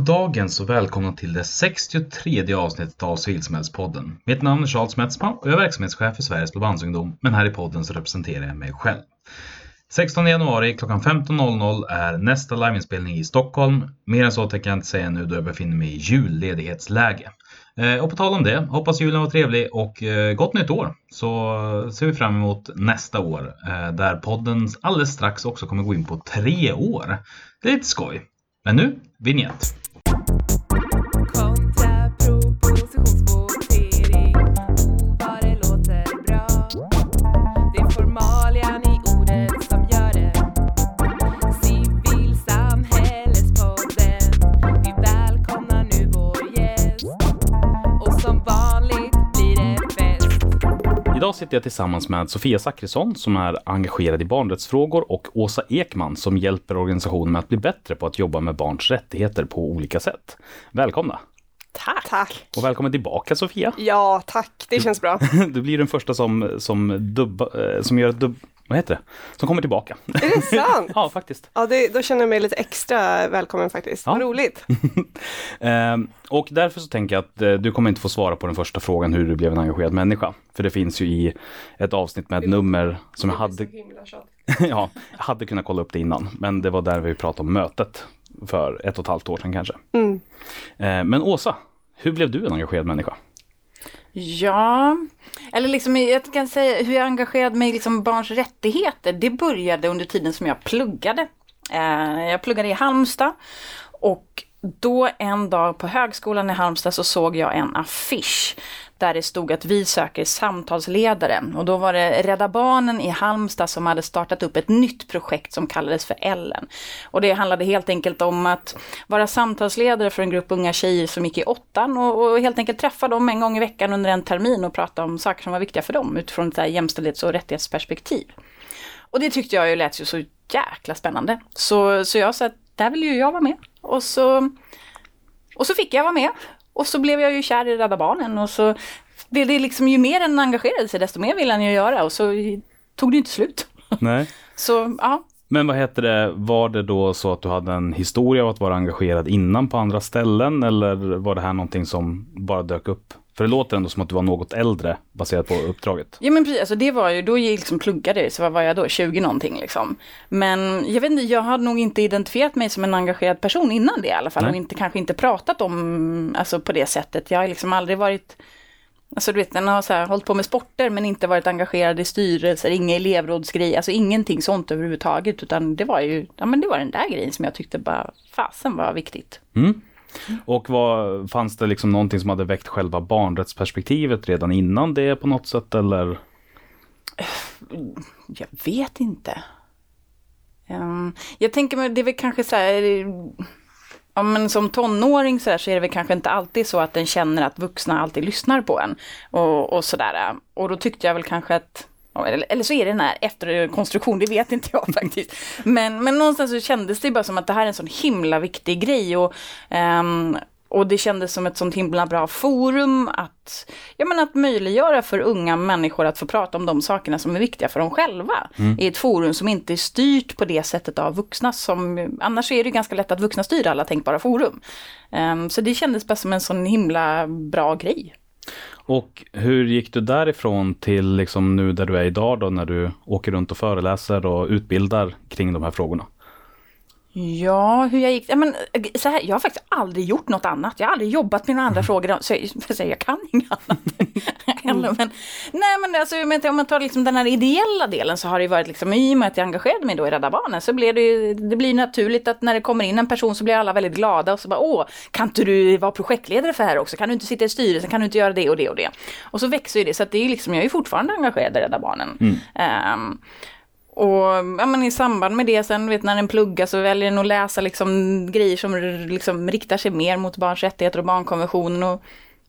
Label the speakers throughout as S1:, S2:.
S1: dagens och välkomna till det 63 avsnittet av Civilsamhällespodden. Mitt namn är Charles Metzma och jag är verksamhetschef för Sveriges Blåbandsungdom, men här i podden så representerar jag mig själv. 16 januari klockan 15.00 är nästa liveinspelning i Stockholm. Mer än så tänker jag inte säga nu då jag befinner mig i julledighetsläge. Eh, och på tal om det, hoppas julen var trevlig och eh, gott nytt år. Så eh, ser vi fram emot nästa år där podden alldeles strax också kommer gå in på tre år. Det är lite skoj. Men nu, vignett. Sitter jag tillsammans med Sofia Zackrisson som är engagerad i barnrättsfrågor och Åsa Ekman som hjälper organisationen med att bli bättre på att jobba med barns rättigheter på olika sätt. Välkomna!
S2: Tack. Tack.
S1: Och välkommen tillbaka Sofia!
S2: Ja, tack. Det känns bra.
S1: Du blir den första som, som, dubba, eh, som gör ett dubb... Vad heter det? Som kommer tillbaka.
S2: Är det sant?
S1: ja, faktiskt.
S2: Ja, det, då känner jag mig lite extra välkommen faktiskt.
S1: Ja.
S2: Vad roligt.
S1: Ehm, och därför så tänker jag att eh, du kommer inte få svara på den första frågan hur du blev en engagerad människa. För det finns ju i ett avsnitt med ett nummer som jag hade, ja, jag hade kunnat kolla upp det innan. Men det var där vi pratade om mötet för ett och ett halvt år sedan kanske.
S2: Mm.
S1: Eh, men Åsa, hur blev du en engagerad människa?
S3: Ja, eller liksom jag kan säga hur jag engagerade mig i liksom barns rättigheter. Det började under tiden som jag pluggade. Eh, jag pluggade i Halmstad och då en dag på högskolan i Halmstad så såg jag en affisch där det stod att vi söker samtalsledaren. Och då var det Rädda Barnen i Halmstad som hade startat upp ett nytt projekt som kallades för Ellen. Och det handlade helt enkelt om att vara samtalsledare för en grupp unga tjejer som gick i åttan och, och helt enkelt träffa dem en gång i veckan under en termin och prata om saker som var viktiga för dem utifrån ett jämställdhets och rättighetsperspektiv. Och det tyckte jag ju lät ju så jäkla spännande. Så, så jag sa att där vill ju jag vara med. Och så, och så fick jag vara med. Och så blev jag ju kär i Rädda Barnen och så blev det liksom ju mer än engagerade sig desto mer ville han ju göra och så tog det inte slut.
S1: Nej.
S3: Så ja,
S1: Men vad heter det, var det då så att du hade en historia av att vara engagerad innan på andra ställen eller var det här någonting som bara dök upp? För det låter ändå som att du var något äldre baserat på uppdraget.
S3: Ja men precis, alltså det var ju, då jag liksom pluggade, så vad var jag då, 20 någonting liksom. Men jag vet inte, jag hade nog inte identifierat mig som en engagerad person innan det i alla fall.
S1: Nej.
S3: Och inte, kanske inte pratat om, alltså på det sättet. Jag har liksom aldrig varit, alltså du vet, den har så här, hållit på med sporter men inte varit engagerad i styrelser, inga elevrådsgrejer, alltså ingenting sånt överhuvudtaget. Utan det var ju, ja men det var den där grejen som jag tyckte bara, fasen var viktigt.
S1: Mm. Och var, fanns det liksom någonting som hade väckt själva barnrättsperspektivet redan innan det på något sätt eller?
S3: Jag vet inte. Ehm, jag tänker mig, det är väl kanske så här, ja, men som tonåring så, här, så är det väl kanske inte alltid så att den känner att vuxna alltid lyssnar på en. Och, och sådär. Och då tyckte jag väl kanske att eller, eller så är det den här efterkonstruktion, det vet inte jag faktiskt. Men, men någonstans så kändes det bara som att det här är en sån himla viktig grej. Och, ehm, och det kändes som ett sånt himla bra forum att, ja, men att möjliggöra för unga människor att få prata om de sakerna som är viktiga för dem själva. I ett forum som inte är styrt på det sättet av vuxna som, annars är det ganska lätt att vuxna styr alla tänkbara forum. Ehm, så det kändes bara som en sån himla bra grej.
S1: Och hur gick du därifrån till liksom nu där du är idag då när du åker runt och föreläser och utbildar kring de här frågorna?
S3: Ja, hur jag gick. Ja, men, så här, jag har faktiskt aldrig gjort något annat. Jag har aldrig jobbat med några andra frågor. Så jag, så jag kan inget annat. Eller, men, nej, men alltså, om man tar liksom den här ideella delen så har det varit liksom, i och med att jag engagerade mig då i Rädda Barnen så blev det ju, det blir naturligt att när det kommer in en person så blir alla väldigt glada och så bara, åh, kan inte du vara projektledare för det här också? Kan du inte sitta i styrelsen? Kan du inte göra det och det och det? Och så växer ju det, så att det är liksom, jag är ju fortfarande engagerad i Rädda Barnen. Ehm, och ja, men i samband med det sen, vet, när den pluggar så väljer den att läsa liksom, grejer som liksom, riktar sig mer mot barns rättigheter och barnkonventionen. Och,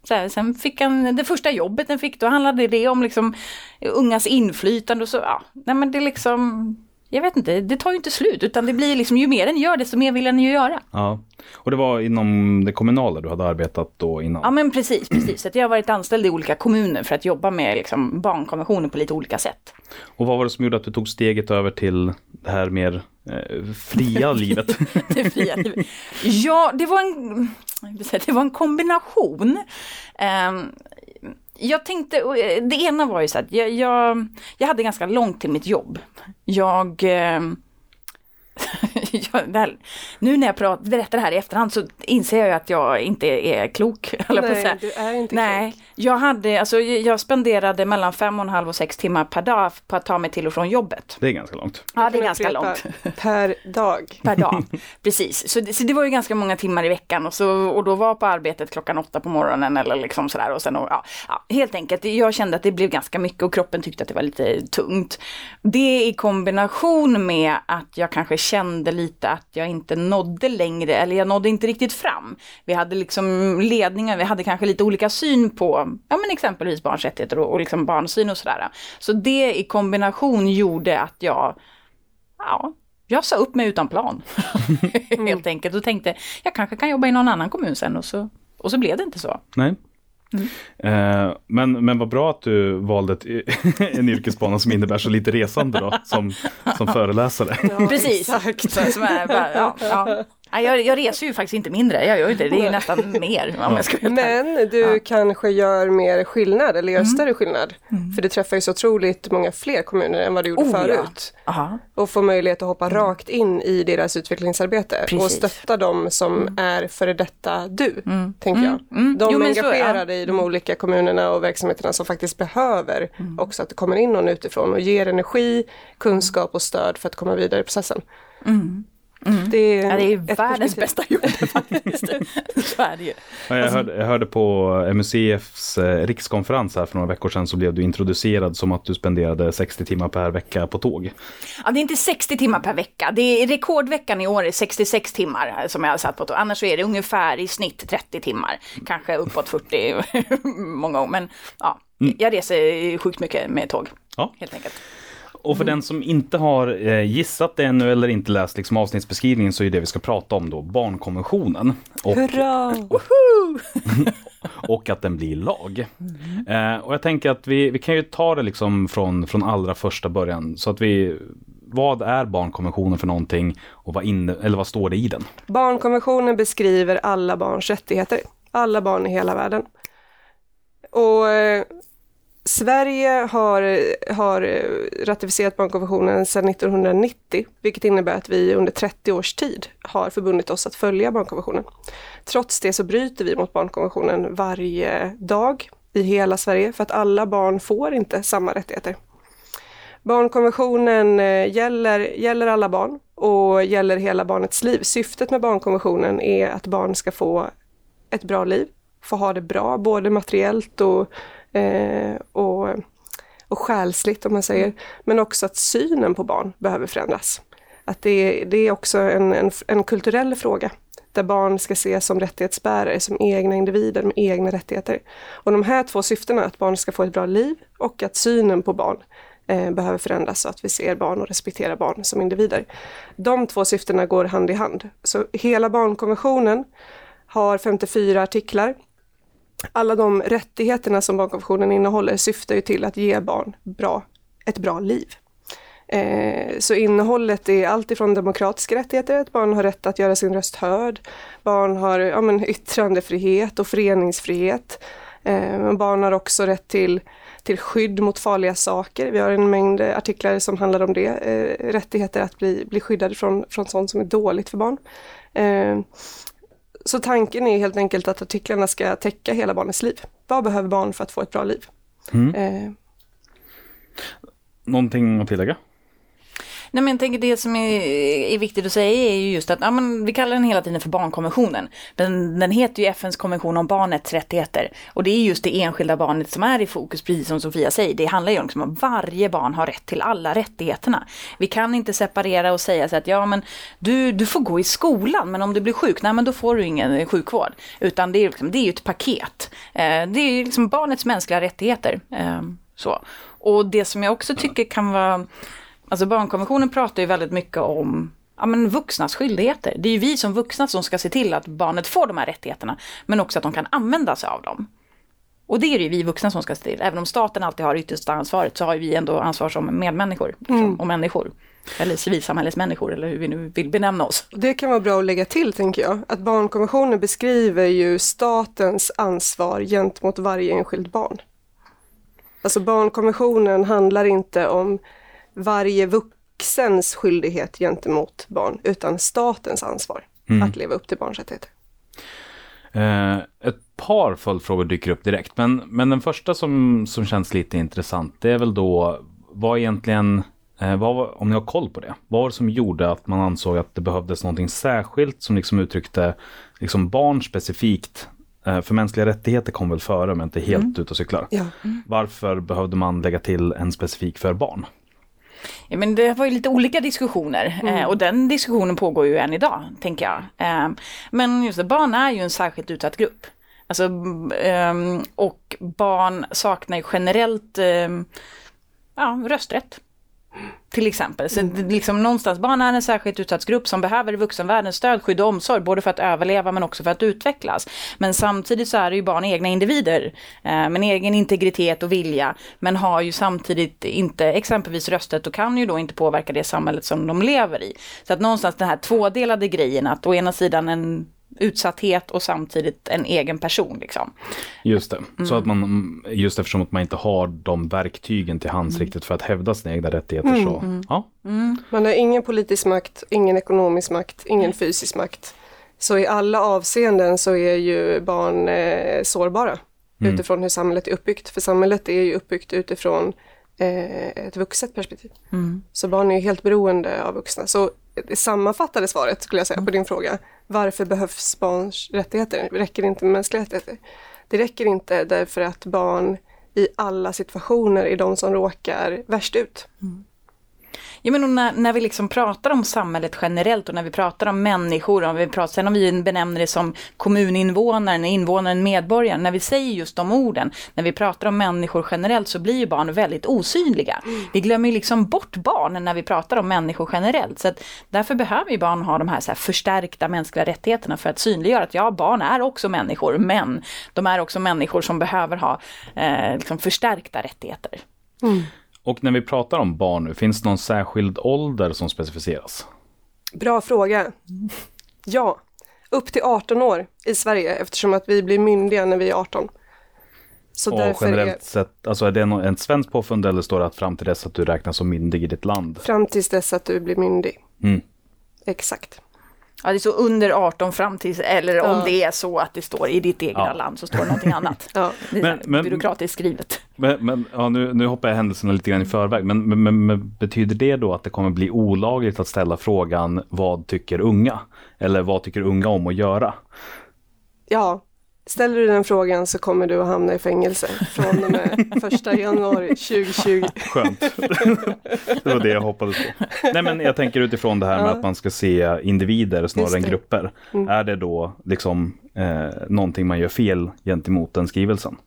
S3: så här, sen fick han, det första jobbet den fick, då handlade det om liksom, ungas inflytande och så, ja, nej men det liksom, jag vet inte, det tar ju inte slut utan det blir liksom ju mer den gör desto mer vill den ju göra.
S4: Ja. Och det var inom det kommunala du hade arbetat då innan?
S3: Ja men precis, precis. Att jag har varit anställd i olika kommuner för att jobba med liksom, barnkonventionen på lite olika sätt.
S4: Och vad var det som gjorde att du tog steget över till det här mer eh, fria livet?
S3: Det fria livet. Ja, det var en, det var en kombination. Ehm, jag tänkte, eh, det ena var ju så att jag, jag, jag hade ganska långt till mitt jobb. Jag eh, jag, nu när jag pratar, berättar det här i efterhand så inser jag ju att jag inte är klok. jag på
S2: Nej,
S3: säga.
S2: du är inte
S3: Nej,
S2: klok.
S3: jag hade, alltså jag spenderade mellan fem och en halv och sex timmar per dag på att ta mig till och från jobbet.
S4: Det är ganska långt.
S3: Ja, det är ganska långt
S2: Per dag.
S3: per dag. Precis, så det, så det var ju ganska många timmar i veckan och, så, och då var på arbetet klockan åtta på morgonen eller liksom sådär och sen och, ja, ja, helt enkelt, jag kände att det blev ganska mycket och kroppen tyckte att det var lite tungt. Det i kombination med att jag kanske kände lite att jag inte nådde längre eller jag nådde inte riktigt fram. Vi hade liksom ledningar, vi hade kanske lite olika syn på, ja men exempelvis barns rättigheter och, och liksom barnsyn och sådär. Så det i kombination gjorde att jag Ja, jag sa upp mig utan plan. Helt enkelt och tänkte jag kanske kan jobba i någon annan kommun sen och så, och så blev det inte så.
S4: Nej. Eh, men, men vad bra att du valde ett, en yrkesbana som innebär så lite resande då, som, som föreläsare.
S2: Ja,
S3: Precis.
S2: Exakt.
S3: Så, som är bara, ja, ja. Nej, Jag, jag reser ju faktiskt inte mindre, jag gör inte det, det är ju nästan mer om jag ska.
S2: Men du kanske gör mer skillnad eller
S3: Mm.
S2: gör större skillnad. För du träffar ju så otroligt många fler kommuner än vad du gjorde
S3: Oh, ja.
S2: förut.
S3: Aha.
S2: Och får möjlighet att hoppa rakt in i deras utvecklingsarbete och
S3: Precis.
S2: stötta dem som är före detta du, tänker jag.
S3: Mm.
S2: De
S3: Jo, så, ja.
S2: engagerade i de olika kommunerna och verksamheterna som faktiskt behöver också att det kommer in någon utifrån och ger energi, kunskap och stöd för att komma vidare i processen. Det är,
S3: Ja, det är världens bästa jobb faktiskt. Så är det ju.
S4: Ja, Jag hörde, jag hörde på MUCFs eh, rikskonferens här för några veckor sedan så blev du introducerad som att du spenderade 60 timmar per vecka på tåg.
S3: Ja, det är inte 60 timmar per vecka. Det är rekordveckan i år är 66 timmar eh, som jag har satt på. tå- Annars så är det ungefär i snitt 30 timmar. Kanske uppåt 40 många gånger. Men ja, jag reser sjukt mycket med tåg.
S4: Ja.
S3: Helt enkelt.
S4: Och för den som inte har eh, gissat det ännu eller inte läst liksom avsnittsbeskrivningen så är det vi ska prata om då barnkonventionen. Och,
S2: Hurra!
S4: och att den blir lag. Eh, och jag tänker att vi, vi kan ju ta det liksom från, från allra första början. Så att vi, vad är barnkonventionen för någonting och vad, inne, eller vad står det i den?
S2: Barnkonventionen beskriver alla barns rättigheter. Alla barn i hela världen. Och eh, Sverige har, har ratificerat barnkonventionen sedan 1990, vilket innebär att vi under 30 års tid har förbundit oss att följa barnkonventionen. Trots det så bryter vi mot barnkonventionen varje dag i hela Sverige, för att alla barn får inte samma rättigheter. Barnkonventionen eh, gäller, gäller alla barn och gäller hela barnets liv. Syftet med barnkonventionen är att barn ska få ett bra liv, få ha det bra, både materiellt och, och, och själsligt om man säger. Men också att synen på barn behöver förändras. Att det, det är också en, en, en kulturell fråga där barn ska ses som rättighetsbärare, som egna individer med egna rättigheter. Och de här två syftena, att barn ska få ett bra liv och att synen på barn eh, behöver förändras så att vi ser barn och respekterar barn som individer. De två syftena går hand i hand. Så hela barnkonventionen har 54 artiklar. Alla de rättigheterna som barnkonventionen innehåller syftar ju till att ge barn bra, ett bra liv. Eh, så innehållet är allt ifrån demokratiska rättigheter, att barn har rätt att göra sin röst hörd. Barn har ja, men, yttrandefrihet och föreningsfrihet. Eh, barn har också rätt till, till skydd mot farliga saker. Vi har en mängd artiklar som handlar om det. Eh, rättigheter att bli, bli skyddade från, från sånt som är dåligt för barn. Eh, så tanken är helt enkelt att artiklarna ska täcka hela barnets liv. Vad behöver barn för att få ett bra liv? Eh,
S4: Någonting att tillägga?
S3: Nej men jag tänker det som är, är viktigt att säga är ju just att ja, men vi kallar den hela tiden för barnkonventionen. Den, den heter ju FNs konvention om barnets rättigheter. Och det är just det enskilda barnet som är i fokus, precis som Sofia säger. Det handlar ju om liksom att varje barn har rätt till alla rättigheterna. Vi kan inte separera och säga så att ja men du, du får gå i skolan men om du blir sjuk, nej men då får du ingen sjukvård. Utan det är, liksom, det är ju ett paket. Eh, det är ju liksom barnets mänskliga rättigheter. Eh, så. Och det som jag också tycker kan vara Alltså barnkonventionen pratar ju väldigt mycket om ja, men vuxnas skyldigheter. Det är ju vi som vuxna som ska se till att barnet får de här rättigheterna, men också att de kan använda sig av dem. Och det är det ju vi vuxna som ska se till. Även om staten alltid har yttersta ansvaret så har vi ändå ansvar som medmänniskor liksom, och människor. Eller civilsamhällesmänniskor eller hur vi nu vill benämna oss.
S2: Det kan vara bra att lägga till, tänker jag, att barnkonventionen beskriver ju statens ansvar gentemot varje enskilt barn. Alltså barnkonventionen handlar inte om varje vuxens skyldighet gentemot barn, utan statens ansvar att leva upp till barns rättigheter.
S1: Eh, ett par följdfrågor dyker upp direkt, men, men den första som, som känns lite intressant, det är väl då vad egentligen, eh, vad, om ni har koll på det, vad var det som gjorde att man ansåg att det behövdes någonting särskilt som liksom uttryckte liksom barn specifikt, eh, för mänskliga rättigheter kom väl före men inte helt ut och cyklar.
S2: Ja.
S1: Varför behövde man lägga till en specifik för barn?
S3: Ja, men det var ju lite olika diskussioner eh, och den diskussionen pågår ju än idag, tänker jag. Eh, men just det, barn är ju en särskilt utsatt grupp. Alltså, eh, och barn saknar ju generellt eh, ja, rösträtt. Till exempel. Så liksom någonstans, barn är en särskilt utsatt grupp som behöver vuxenvärldens stöd, skydd och omsorg, både för att överleva men också för att utvecklas. Men samtidigt så är det ju barn egna individer, eh, med egen integritet och vilja, men har ju samtidigt inte exempelvis rösträtt och kan ju då inte påverka det samhället som de lever i. Så att någonstans den här tvådelade grejen, att å ena sidan en utsatthet och samtidigt en egen person liksom.
S1: Just det, så att man, just eftersom att man inte har de verktygen till hands riktigt för att hävda sina egna rättigheter så, ja.
S2: Man har ingen politisk makt, ingen ekonomisk makt, ingen fysisk makt. Så i alla avseenden så är ju barn eh, sårbara utifrån hur samhället är uppbyggt. För samhället är ju uppbyggt utifrån eh, ett vuxet perspektiv. Så barn är ju helt beroende av vuxna. Så det sammanfattade svaret skulle jag säga på din fråga. Varför behövs barns rättigheter? Räcker det inte med mänskliga rättigheter? Det räcker inte därför att barn i alla situationer är de som råkar värst ut.
S3: Ja, men när, när vi liksom pratar om samhället generellt och när vi pratar om människor, om vi pratar, sen om vi benämner det som kommuninvånaren, invånaren, medborgaren, när vi säger just de orden, när vi pratar om människor generellt så blir ju barn väldigt osynliga. Vi glömmer ju liksom bort barn när vi pratar om människor generellt. Så därför behöver ju barn ha de här, så här förstärkta mänskliga rättigheterna för att synliggöra att ja, barn är också människor, men de är också människor som behöver ha eh, liksom förstärkta rättigheter.
S1: Och när vi pratar om barn nu, finns det någon särskild ålder som specificeras?
S2: Bra fråga. Ja, upp till 18 år i Sverige eftersom att vi blir myndiga när vi är 18. Så
S1: och
S2: därför
S1: generellt
S2: är
S1: sett, alltså är det en svensk påfund eller står det att fram till dess att du räknas som myndig i ditt land?
S2: fram tills dess att du blir myndig.
S1: Mm.
S2: Exakt.
S3: Ja, det är så under 18 fram tills, eller om
S2: Ja.
S3: det är så att det står i ditt egna
S1: Ja.
S3: land så står det någonting annat.
S2: Ja.
S3: Det är
S1: Men-
S3: men,
S1: men-
S3: byråkratiskt skrivet.
S1: Men, men ja, nu, nu hoppar jag händelserna lite grann i förväg, men, men, men, men betyder det då att det kommer bli olagligt att ställa frågan vad tycker unga? Eller vad tycker unga om att göra?
S2: ja, ställer du den frågan så kommer du att hamna i fängelse från och med första januari 2020.
S1: Skönt. det var det jag hoppades på. Nej men jag tänker utifrån det här med
S2: Ja.
S1: att man ska se individer snarare än grupper. Är det då liksom eh, någonting man gör fel gentemot den skrivelsen?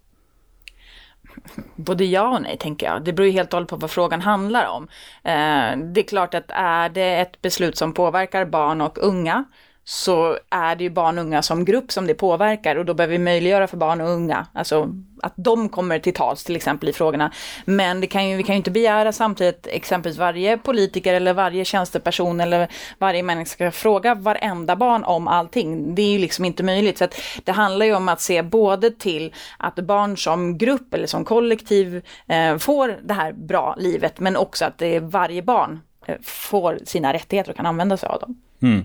S3: Både ja och nej tänker jag. Det beror ju helt och hållet på vad frågan handlar om. Eh, det är klart att är det ett beslut som påverkar barn och unga så är det ju barn och unga som grupp som det påverkar och då behöver vi möjliggöra för barn och unga, alltså att de kommer till tals till exempel i frågorna. Men det kan ju, vi kan ju inte begära samtidigt exempelvis varje politiker eller varje tjänsteperson eller varje människa ska fråga varenda barn om allting. Det är ju liksom inte möjligt. Så att det handlar ju om att se både till att barn som grupp eller som kollektiv eh, får det här bra livet men också att det är varje barn eh, får sina rättigheter och kan använda sig av dem.
S1: Mm.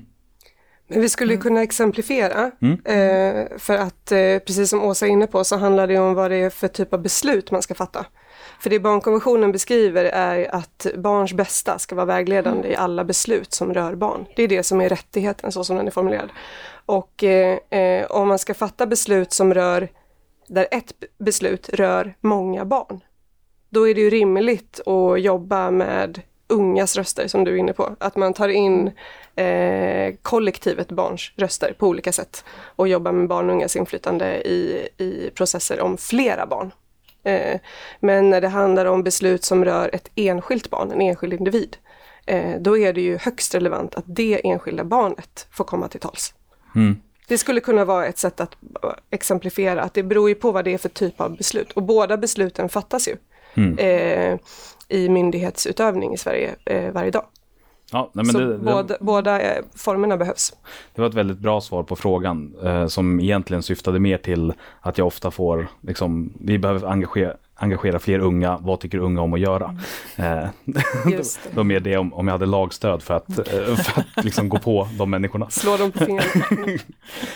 S2: Men vi skulle kunna exemplifiera, eh, för att eh, precis som Åsa är inne på så handlar det om vad det är för typ av beslut man ska fatta. För det barnkonventionen beskriver är att barns bästa ska vara vägledande i alla beslut som rör barn. Det är det som är rättigheten så som den är formulerad. Och eh, eh, om man ska fatta beslut som rör, där ett beslut rör många barn, då är det ju rimligt att jobba med ungas röster som du är inne på. Att man tar in eh, kollektivet barns röster på olika sätt och jobbar med barn och ungas inflytande i, i processer om flera barn. Eh, men när det handlar om beslut som rör ett enskilt barn, en enskild individ, eh, då är det ju högst relevant att det enskilda barnet får komma till tals.
S1: Mm.
S2: Det skulle kunna vara ett sätt att exemplifiera att det beror ju på vad det är för typ av beslut. Och båda besluten fattas ju
S1: Mm.
S2: eh, i myndighetsutövning i Sverige eh, varje dag.
S1: Ja, nej,
S2: Så
S1: det, det,
S2: båda, båda eh, formerna behövs.
S1: det var ett väldigt bra svar på frågan eh, som egentligen syftade mer till att jag ofta får, liksom, vi behöver engagera, engagera fler unga, vad tycker unga om att göra? Eh,
S2: Just det.
S1: var mer det om, om jag hade lagstöd för att, eh, för att liksom gå på de människorna.
S2: Slå dem på fingrarna.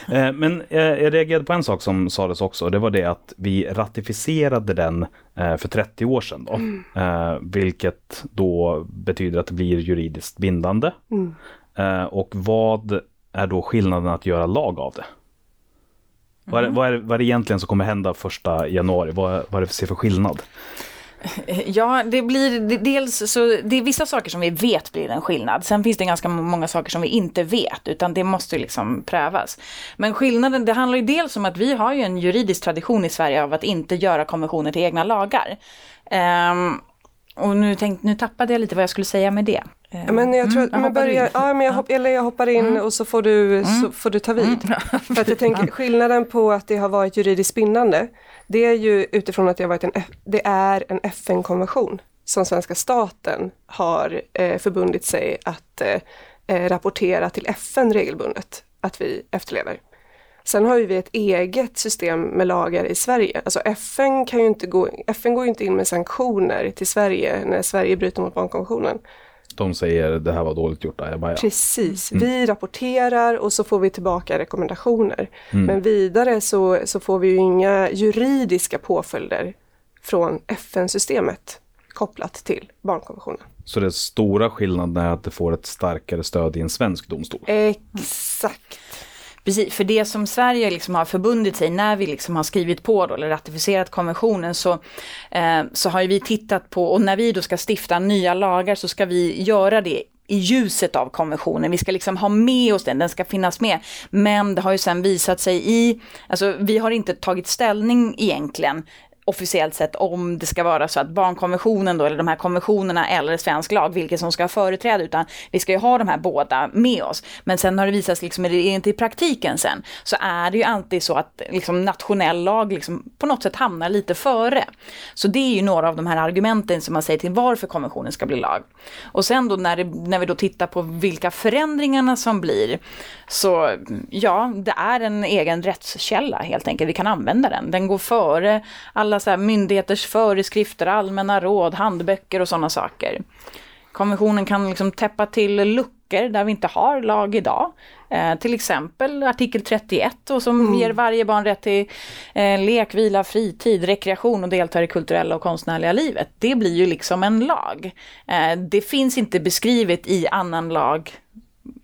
S1: Eh, Men eh, jag reagerade på en sak som sades också, det var det att vi ratificerade den eh, för 30 år sedan. Då, Eh, vilket då betyder att det blir juridiskt bindande. Eh, Och vad är då skillnaden att göra lag av det? Vad, är, vad, är, vad är det egentligen som kommer hända första januari? Vad, vad är det för, för skillnad?
S3: Ja, det blir dels så det är vissa saker som vi vet blir en skillnad. Sen finns det ganska många saker som vi inte vet, utan det måste liksom prövas. Men skillnaden, det handlar ju dels om att vi har ju en juridisk tradition i Sverige av att inte göra konventioner till egna lagar. Ehm, och nu, tänk, nu tappade jag lite vad jag skulle säga med det. Ehm,
S2: Ja, men jag tror att,
S3: jag
S2: men
S3: hoppar
S2: börja,
S3: in.
S2: ja, men jag, hopp, eller jag hoppar in och så får du, så får du ta vid. För att jag tänker skillnaden på att det har varit juridiskt bindande, det är ju utifrån att det har varit en, det är en FN-konvention som svenska staten har eh, förbundit sig att eh, eh, rapportera till FN regelbundet att vi efterlever. Sen har ju vi ett eget system med lagar i Sverige. Alltså FN, kan ju inte gå, FN går ju inte in med sanktioner till Sverige när Sverige bryter mot barnkonventionen.
S1: De säger det här var dåligt gjort, ajabaja.
S2: Precis, vi rapporterar och så får vi tillbaka rekommendationer. Men vidare så, så får vi ju inga juridiska påföljder från FN-systemet kopplat till barnkonventionen.
S1: Så den stora skillnaden är att det får ett starkare stöd i en svensk domstol.
S2: Exakt.
S3: Precis, för det som Sverige liksom har förbundit sig när vi liksom har skrivit på då, eller ratificerat konventionen så, eh, så har ju vi tittat på, och när vi då ska stifta nya lagar så ska vi göra det i ljuset av konventionen. Vi ska liksom ha med oss den, den ska finnas med. Men det har ju sen visat sig i, alltså vi har inte tagit ställning egentligen officiellt sett om det ska vara så att barnkonventionen då, eller de här konventionerna eller svensk lag, vilket som ska ha företräde, utan vi ska ju ha de här båda med oss. Men sen har det visat sig, liksom, är det inte i praktiken sen, så är det ju alltid så att liksom, nationell lag liksom, på något sätt hamnar lite före. Så det är ju några av de här argumenten som man säger till varför konventionen ska bli lag. Och sen då när, det, när vi då tittar på vilka förändringarna som blir, så ja, det är en egen rättskälla helt enkelt. Vi kan använda den. Den går före alla så här myndigheters föreskrifter, allmänna råd, handböcker och sådana saker. Konventionen kan liksom täppa till luckor där vi inte har lag idag. Eh, till exempel artikel 31 och som ger varje barn rätt till eh, lek, vila, fritid, rekreation och delta i det kulturella och konstnärliga livet. Det blir ju liksom en lag. Eh, det finns inte beskrivet i annan lag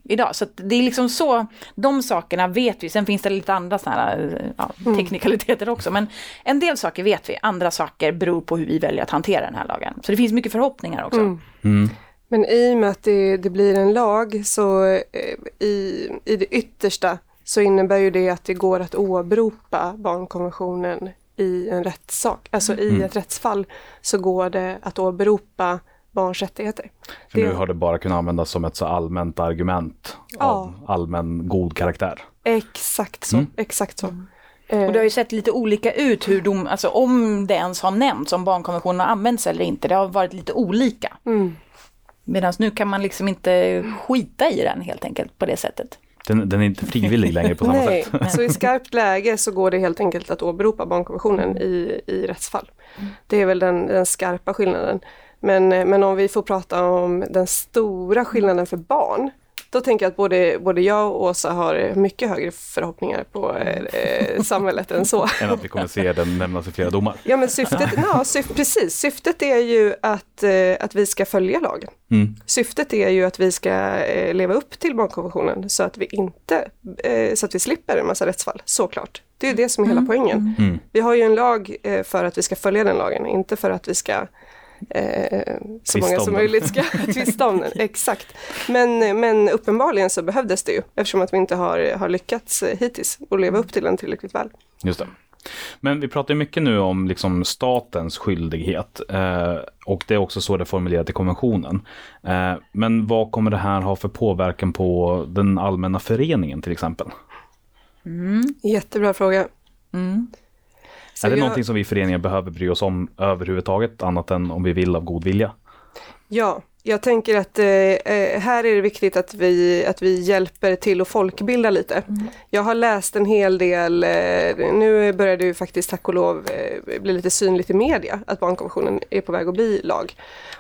S3: idag. Så att det är liksom så, de sakerna vet vi. Sen finns det lite andra sådana här ja, teknikaliteter också. Men en del saker vet vi, andra saker beror på hur vi väljer att hantera den här lagen. Så det finns mycket förhoppningar också.
S2: Men i och med att det, det blir en lag så eh, i, i det yttersta så innebär ju det att det går att åberopa barnkonventionen i en rättssak. Alltså i ett rättsfall så går det att åberopa barns rättigheter.
S1: För nu
S2: Det-
S1: har det bara kunnat användas som ett så allmänt argument av allmän god karaktär.
S2: Exakt så, exakt så. Eh,
S3: Och det har ju sett lite olika ut hur de, alltså om det ens har nämnts, om barnkonventionen har använts eller inte. Det har varit lite olika.
S2: Mm.
S3: Medan nu kan man liksom inte skita i den helt enkelt på det sättet.
S1: Den, den är inte frivillig längre på samma
S2: Nej,
S1: sätt.
S2: så i skarpt läge så går det helt enkelt att åberopa barnkonventionen i, i rättsfall. Det är väl den, den skarpa skillnaden. Men, eh, men om vi får prata om den stora skillnaden för barn, då tänker jag att både, både jag och Åsa har mycket högre förhoppningar på eh, eh, samhället än så.
S1: Än att vi kommer se den nämnas i flera domar.
S2: Ja men syftet, ja, syf, precis, syftet är ju att, eh, att vi ska följa lagen.
S1: Mm.
S2: Syftet är ju att vi ska eh, leva upp till barnkonventionen så att vi inte, eh, så att vi slipper en massa rättsfall, såklart. Det är ju det som är hela poängen.
S1: Mm.
S2: Vi har ju en lag eh, för att vi ska följa den lagen, inte för att vi ska eh, så många
S1: om
S2: som
S1: den.
S2: möjligt ska tvista om den. Exakt. Men, men uppenbarligen så behövdes det ju eftersom att vi inte har, har lyckats hittills att leva upp till den tillräckligt väl.
S1: Just det. Men vi pratar ju mycket nu om liksom statens skyldighet eh, och det är också så det är formulerat i konventionen. Eh, men vad kommer det här ha för påverkan på den allmänna föreningen till exempel?
S2: Jättebra fråga. Så
S1: är det
S2: jag-
S1: någonting som vi föreningar behöver bry oss om överhuvudtaget annat än om vi vill av god vilja?
S2: Ja, jag tänker att eh, eh, här är det viktigt att vi, att vi hjälper till att folkbilda lite. Jag har läst en hel del, eh, nu börjar det ju faktiskt tack och lov eh, bli lite synligt i media att barnkonventionen är på väg att bli lag.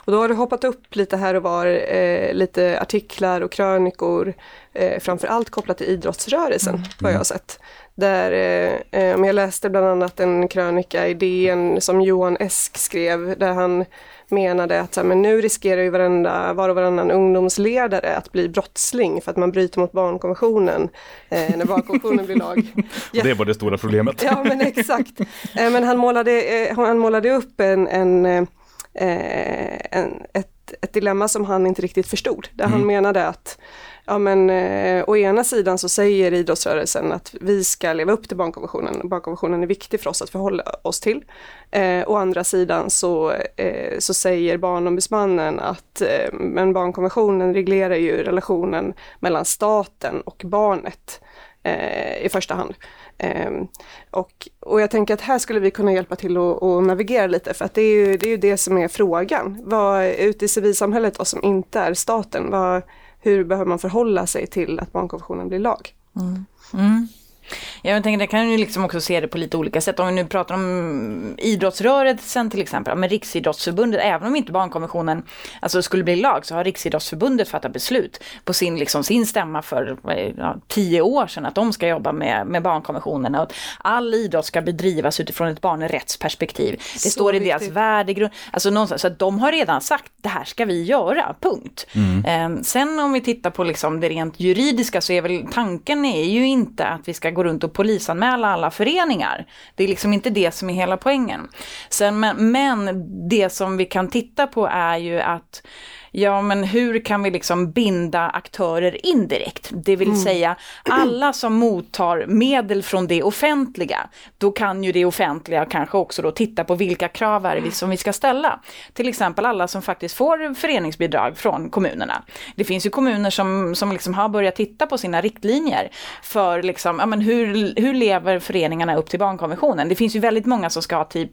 S2: Och då har det hoppat upp lite här och var, eh, lite artiklar och krönikor, eh, framförallt kopplat till idrottsrörelsen, vad jag har sett. Där, eh, eh, jag läste bland annat en krönika i DN som Johan Esk skrev, där han menade att så här, men nu riskerar ju varenda, var och varannan ungdomsledare att bli brottsling för att man bryter mot barnkonventionen eh, när barnkonventionen blir lag.
S1: Och det var det stora problemet.
S2: Ja men exakt. Eh, men han målade, eh, han målade upp en, en, eh, en, ett, ett dilemma som han inte riktigt förstod. Där han menade att Ja men eh, å ena sidan så säger idrottsrörelsen att vi ska leva upp till barnkonventionen. Barnkonventionen är viktig för oss att förhålla oss till. Eh, å andra sidan så, eh, så säger barnombudsmannen att eh, men barnkonventionen reglerar ju relationen mellan staten och barnet eh, i första hand. Eh, och, och jag tänker att här skulle vi kunna hjälpa till att att navigera lite för att det är ju det, är ju det som är frågan. Vad ute i civilsamhället och som inte är staten, vad, hur behöver man förhålla sig till att barnkonventionen blir lag? Mm. Mm.
S3: Jag tänker, det kan ju liksom också se det på lite olika sätt. Om vi nu pratar om idrottsrörelsen till exempel, men Riksidrottsförbundet, även om inte barnkonventionen alltså, skulle bli lag, så har Riksidrottsförbundet fattat beslut på sin, liksom, sin stämma för det, ja, tio år sedan att de ska jobba med, med barnkonventionen och att all idrott ska bedrivas utifrån ett barnrättsperspektiv. Det
S2: Så
S3: står i deras
S2: viktigt.
S3: värdegrund, alltså någonstans, så att de har redan sagt det här ska vi göra, punkt. Eh, sen om vi tittar på liksom det rent juridiska så är väl tanken är ju inte att vi ska gå runt och polisanmäla alla föreningar. Det är liksom inte det som är hela poängen. Sen, men, men det som vi kan titta på är ju att Ja men hur kan vi liksom binda aktörer indirekt? Det vill säga alla som mottar medel från det offentliga. Då kan ju det offentliga kanske också då titta på vilka krav är det som vi ska ställa. Till exempel alla som faktiskt får föreningsbidrag från kommunerna. Det finns ju kommuner som, som liksom har börjat titta på sina riktlinjer för liksom, ja, men hur, hur lever föreningarna upp till barnkonventionen? Det finns ju väldigt många som ska ha typ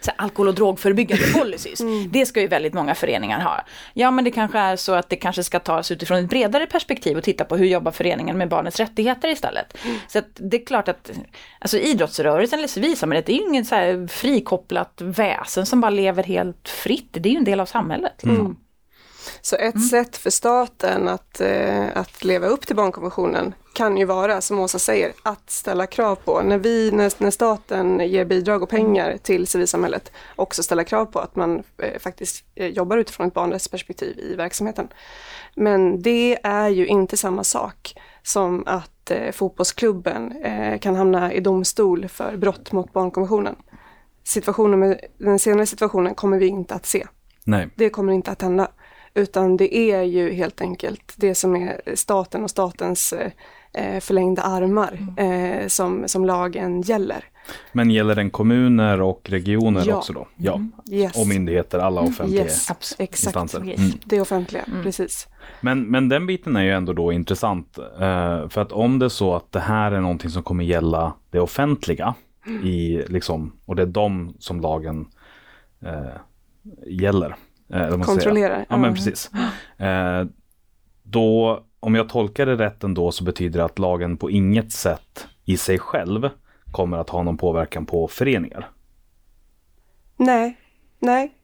S3: så här, alkohol och drogförebyggande policies. Det ska ju väldigt många föreningar ha. Ja men det kanske är så att det kanske ska tas utifrån ett bredare perspektiv och titta på hur jobbar föreningen med barnets rättigheter istället. Så att det är klart att alltså idrottsrörelsen eller civilsamhället det är ju inget så här frikopplat väsen som bara lever helt fritt. Det är ju en del av samhället. Liksom.
S2: Så ett sätt för staten att, eh, att leva upp till barnkonventionen kan ju vara, som Åsa säger, att ställa krav på, när, vi, när, när staten ger bidrag och pengar till civilsamhället, också ställa krav på att man eh, faktiskt eh, jobbar utifrån ett barnrättsperspektiv i verksamheten. Men det är ju inte samma sak som att eh, fotbollsklubben eh, kan hamna i domstol för brott mot barnkonventionen. Situationen med, den senare situationen kommer vi inte att se.
S1: Nej.
S2: Det kommer inte att hända. Utan det är ju helt enkelt det som är staten och statens eh, förlängda armar eh, som, som lagen gäller.
S1: Men gäller den kommuner och regioner
S2: Ja.
S1: också då? Ja.
S2: Yes.
S1: Och myndigheter, alla offentliga
S2: Yes, exakt.
S1: instanser.
S3: Yes.
S1: Mm.
S2: Det offentliga, precis.
S1: Men, men den biten är ju ändå då intressant. Eh, för att om det är så att det här är någonting som kommer gälla det offentliga i liksom, och det är de som lagen eh, gäller. Eh.
S2: Kontrollerar.
S1: Ja men precis. Eh, då, om jag tolkar det rätt ändå så betyder det att lagen på inget sätt i sig själv kommer att ha någon påverkan på föreningar.
S2: Nej, nej.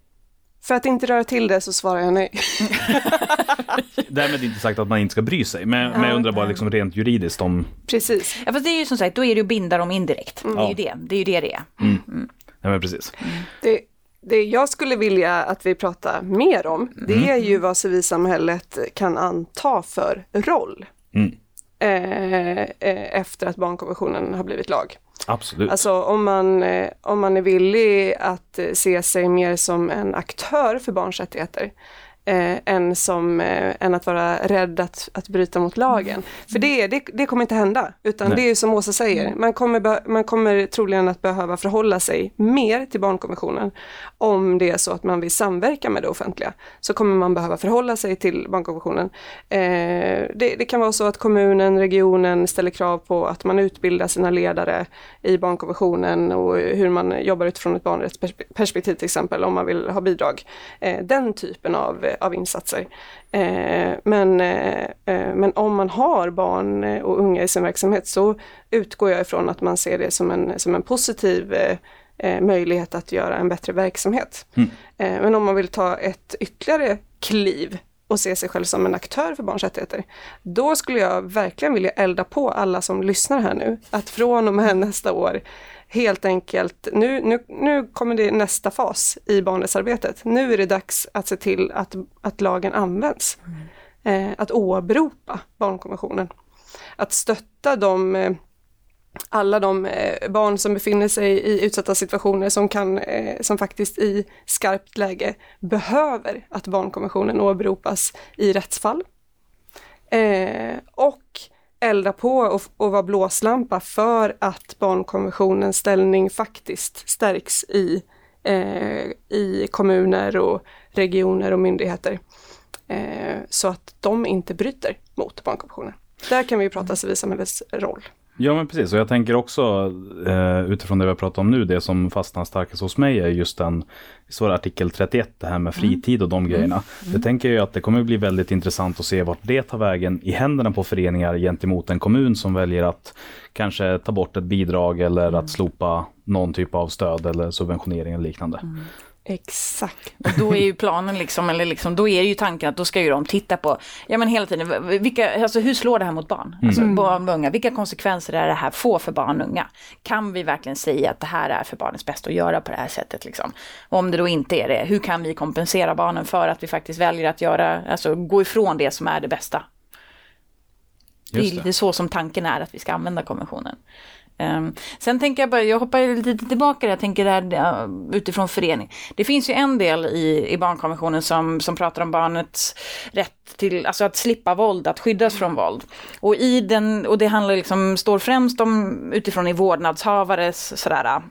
S2: För att inte röra till det så svarar jag nej.
S1: Därmed inte sagt att man inte ska bry sig, men, men jag undrar bara liksom rent juridiskt om,
S2: Precis.
S3: Ja fast det är ju som sagt, då är det ju binda dem indirekt. Det är ju det det är. Ju det, det är.
S1: ja men precis.
S2: Det, det jag skulle vilja att vi pratar mer om, det är ju vad civilsamhället kan anta för roll.
S1: Mm.
S2: Eh, eh, efter att barnkonventionen har blivit lag.
S1: Absolut.
S2: Alltså om man, eh, om man är villig att eh, se sig mer som en aktör för barns rättigheter eh, än, som, eh, än att vara rädd att, att bryta mot lagen. För det, det, det kommer inte hända, utan
S4: Nej.
S2: det är som Åsa säger, man kommer, man kommer troligen att behöva förhålla sig mer till barnkonventionen om det är så att man vill samverka med det offentliga. Så kommer man behöva förhålla sig till barnkonventionen. Eh, det, det kan vara så att kommunen, regionen ställer krav på att man utbildar sina ledare i barnkonventionen och hur man jobbar utifrån ett barnrättsperspektiv till exempel om man vill ha bidrag. Eh, den typen av, av insatser. Eh, men, eh, eh, men om man har barn och unga i sin verksamhet så utgår jag ifrån att man ser det som en, som en positiv möjlighet att göra en bättre verksamhet.
S4: Mm.
S2: Men om man vill ta ett ytterligare kliv och se sig själv som en aktör för barns rättigheter, då skulle jag verkligen vilja elda på alla som lyssnar här nu, att från och med nästa år helt enkelt, nu, nu, nu kommer det nästa fas i barnrättsarbetet. Nu är det dags att se till att, att lagen används. Eh, att åberopa barnkonventionen. Att stötta de eh, alla de eh, barn som befinner sig i utsatta situationer som, kan, eh, som faktiskt i skarpt läge behöver att barnkonventionen åberopas i rättsfall. Eh, och elda på och, och vara blåslampa för att barnkonventionens ställning faktiskt stärks i, eh, i kommuner och regioner och myndigheter. Eh, så att de inte bryter mot barnkonventionen. Där kan vi ju prata civilsamhällets roll.
S1: Ja men precis. Och jag tänker också eh, utifrån det vi har pratat om nu, det som fastnar starkast hos mig är just den, så det artikel 31, det här med fritid och de grejerna. Det tänker jag att det kommer bli väldigt intressant att se vart det tar vägen i händerna på föreningar gentemot en kommun som väljer att kanske ta bort ett bidrag eller att slopa någon typ av stöd eller subventionering eller liknande.
S2: Exakt.
S3: Då är ju planen liksom, eller liksom, då är ju tanken att då ska ju de titta på, ja men hela tiden, vilka, alltså hur slår det här mot barn? Alltså barn och unga, vilka konsekvenser är det här får för barn och unga? Kan vi verkligen säga att det här är för barnens bästa att göra på det här sättet liksom? Och om det då inte är det, hur kan vi kompensera barnen för att vi faktiskt väljer att göra, alltså gå ifrån det som är det bästa? Det är
S1: det.
S3: lite så som tanken är att vi ska använda konventionen. Ehm, sen tänker jag bara, jag hoppar lite tillbaka, jag tänker där utifrån förening. Det finns ju en del i, i barnkonventionen som, som pratar om barnets rätt till, alltså att slippa våld, att skyddas från våld. Och i den, och det handlar liksom, står främst om utifrån i vårdnadshavares sådär,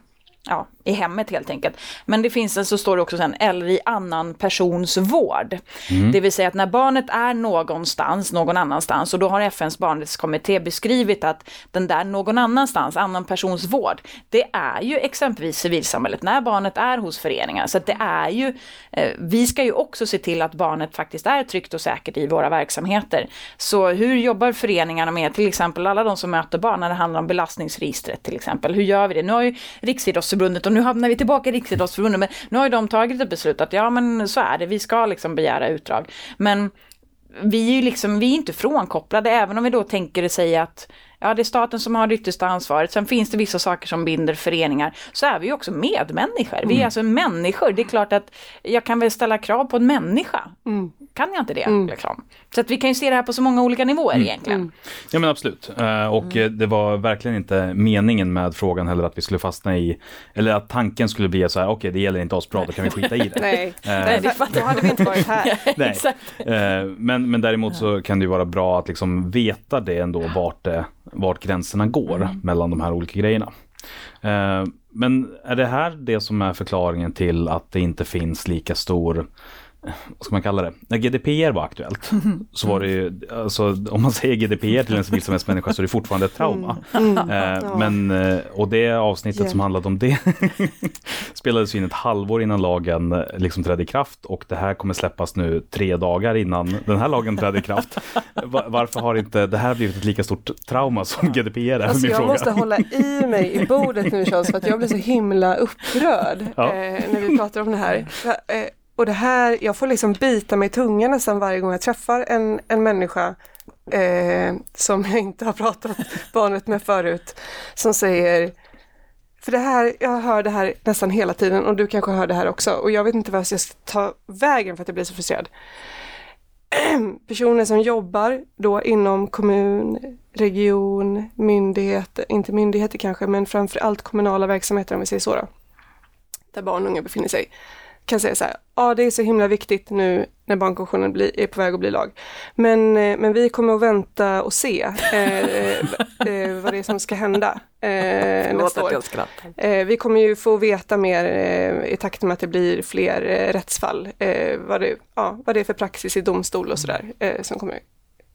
S3: ja, i hemmet helt enkelt. Men det finns, så står det också sen, eller i annan persons vård. Det vill säga att när barnet är någonstans, någon annanstans, och då har FNs barnrättskommitté beskrivit att den där någon annanstans, annan persons vård, det är ju exempelvis civilsamhället, när barnet är hos föreningar. Så att det är ju, eh, vi ska ju också se till att barnet faktiskt är tryggt och säkert i våra verksamheter. Så hur jobbar föreningarna med till exempel alla de som möter barn när det handlar om belastningsregistret till exempel? Hur gör vi det? Nu har ju Riksidrottsförbundet, och nu hamnar vi tillbaka i Riksidrottsförbundet, men nu har ju de tagit ett beslut att ja men så är det, vi ska liksom begära utdrag. Men vi är ju liksom, vi är inte frånkopplade, även om vi då tänker säga att ja, det är staten som har det yttersta ansvaret. Sen finns det vissa saker som binder föreningar. Så är vi ju också medmänniskor. Vi är alltså människor. Det är klart att jag kan väl ställa krav på en människa. Kan jag inte det? Liksom? Så att vi kan ju se det här på så många olika nivåer egentligen.
S1: Ja men absolut. Eh, Och eh, det var verkligen inte meningen med frågan heller att vi skulle fastna i, eller att tanken skulle bli så här, okej det gäller inte oss bra, då kan vi skita i det.
S2: Nej,
S1: Nej,
S2: det då hade vi inte varit här.
S1: Nej.
S3: Exakt.
S1: Eh, Men, men däremot så kan det ju vara bra att liksom veta det ändå vart, det, vart gränserna går mellan de här olika grejerna. Eh, Men är det här det som är förklaringen till att det inte finns lika stor vad ska man kalla det? När GDPR var aktuellt så var det ju, alltså, om man säger GDPR till en civilsamhällsmänniska så är det fortfarande ett trauma. Eh, Men, eh, och det avsnittet
S2: Yeah.
S1: som handlade om det spelades in ett halvår innan lagen eh, liksom trädde i kraft och det här kommer släppas nu tre dagar innan den här lagen trädde i kraft. Va- Varför har inte det här blivit ett lika stort trauma som GDPR är?
S2: Alltså jag
S1: fråga.
S2: måste hålla i mig i bordet nu Charles för att jag blir så himla upprörd
S1: Ja.
S2: eh, när vi pratar om det här. Eh, och det här, jag får liksom bita mig i tungan nästan varje gång jag träffar en, en människa eh, som jag inte har pratat barnet med förut, som säger för det här, jag hör det här nästan hela tiden och du kanske hör det här också och jag vet inte vad jag ska ta vägen för att jag blir så frustrerad. Personer som jobbar då inom kommun, region, myndigheter, inte myndigheter kanske, men framför allt kommunala verksamheter om vi säger så då, där barn och unga befinner sig, kan säga så här, ja det är så himla viktigt nu när barnkonventionen blir, är på väg att bli lag. Men, eh, men vi kommer att vänta och se eh, eh, vad det är som ska hända eh, nästa år. Eh, vi kommer ju få veta mer eh, i takt med att det blir fler eh, rättsfall, eh, vad, det, ja, vad det är för praxis i domstol och sådär eh, som kommer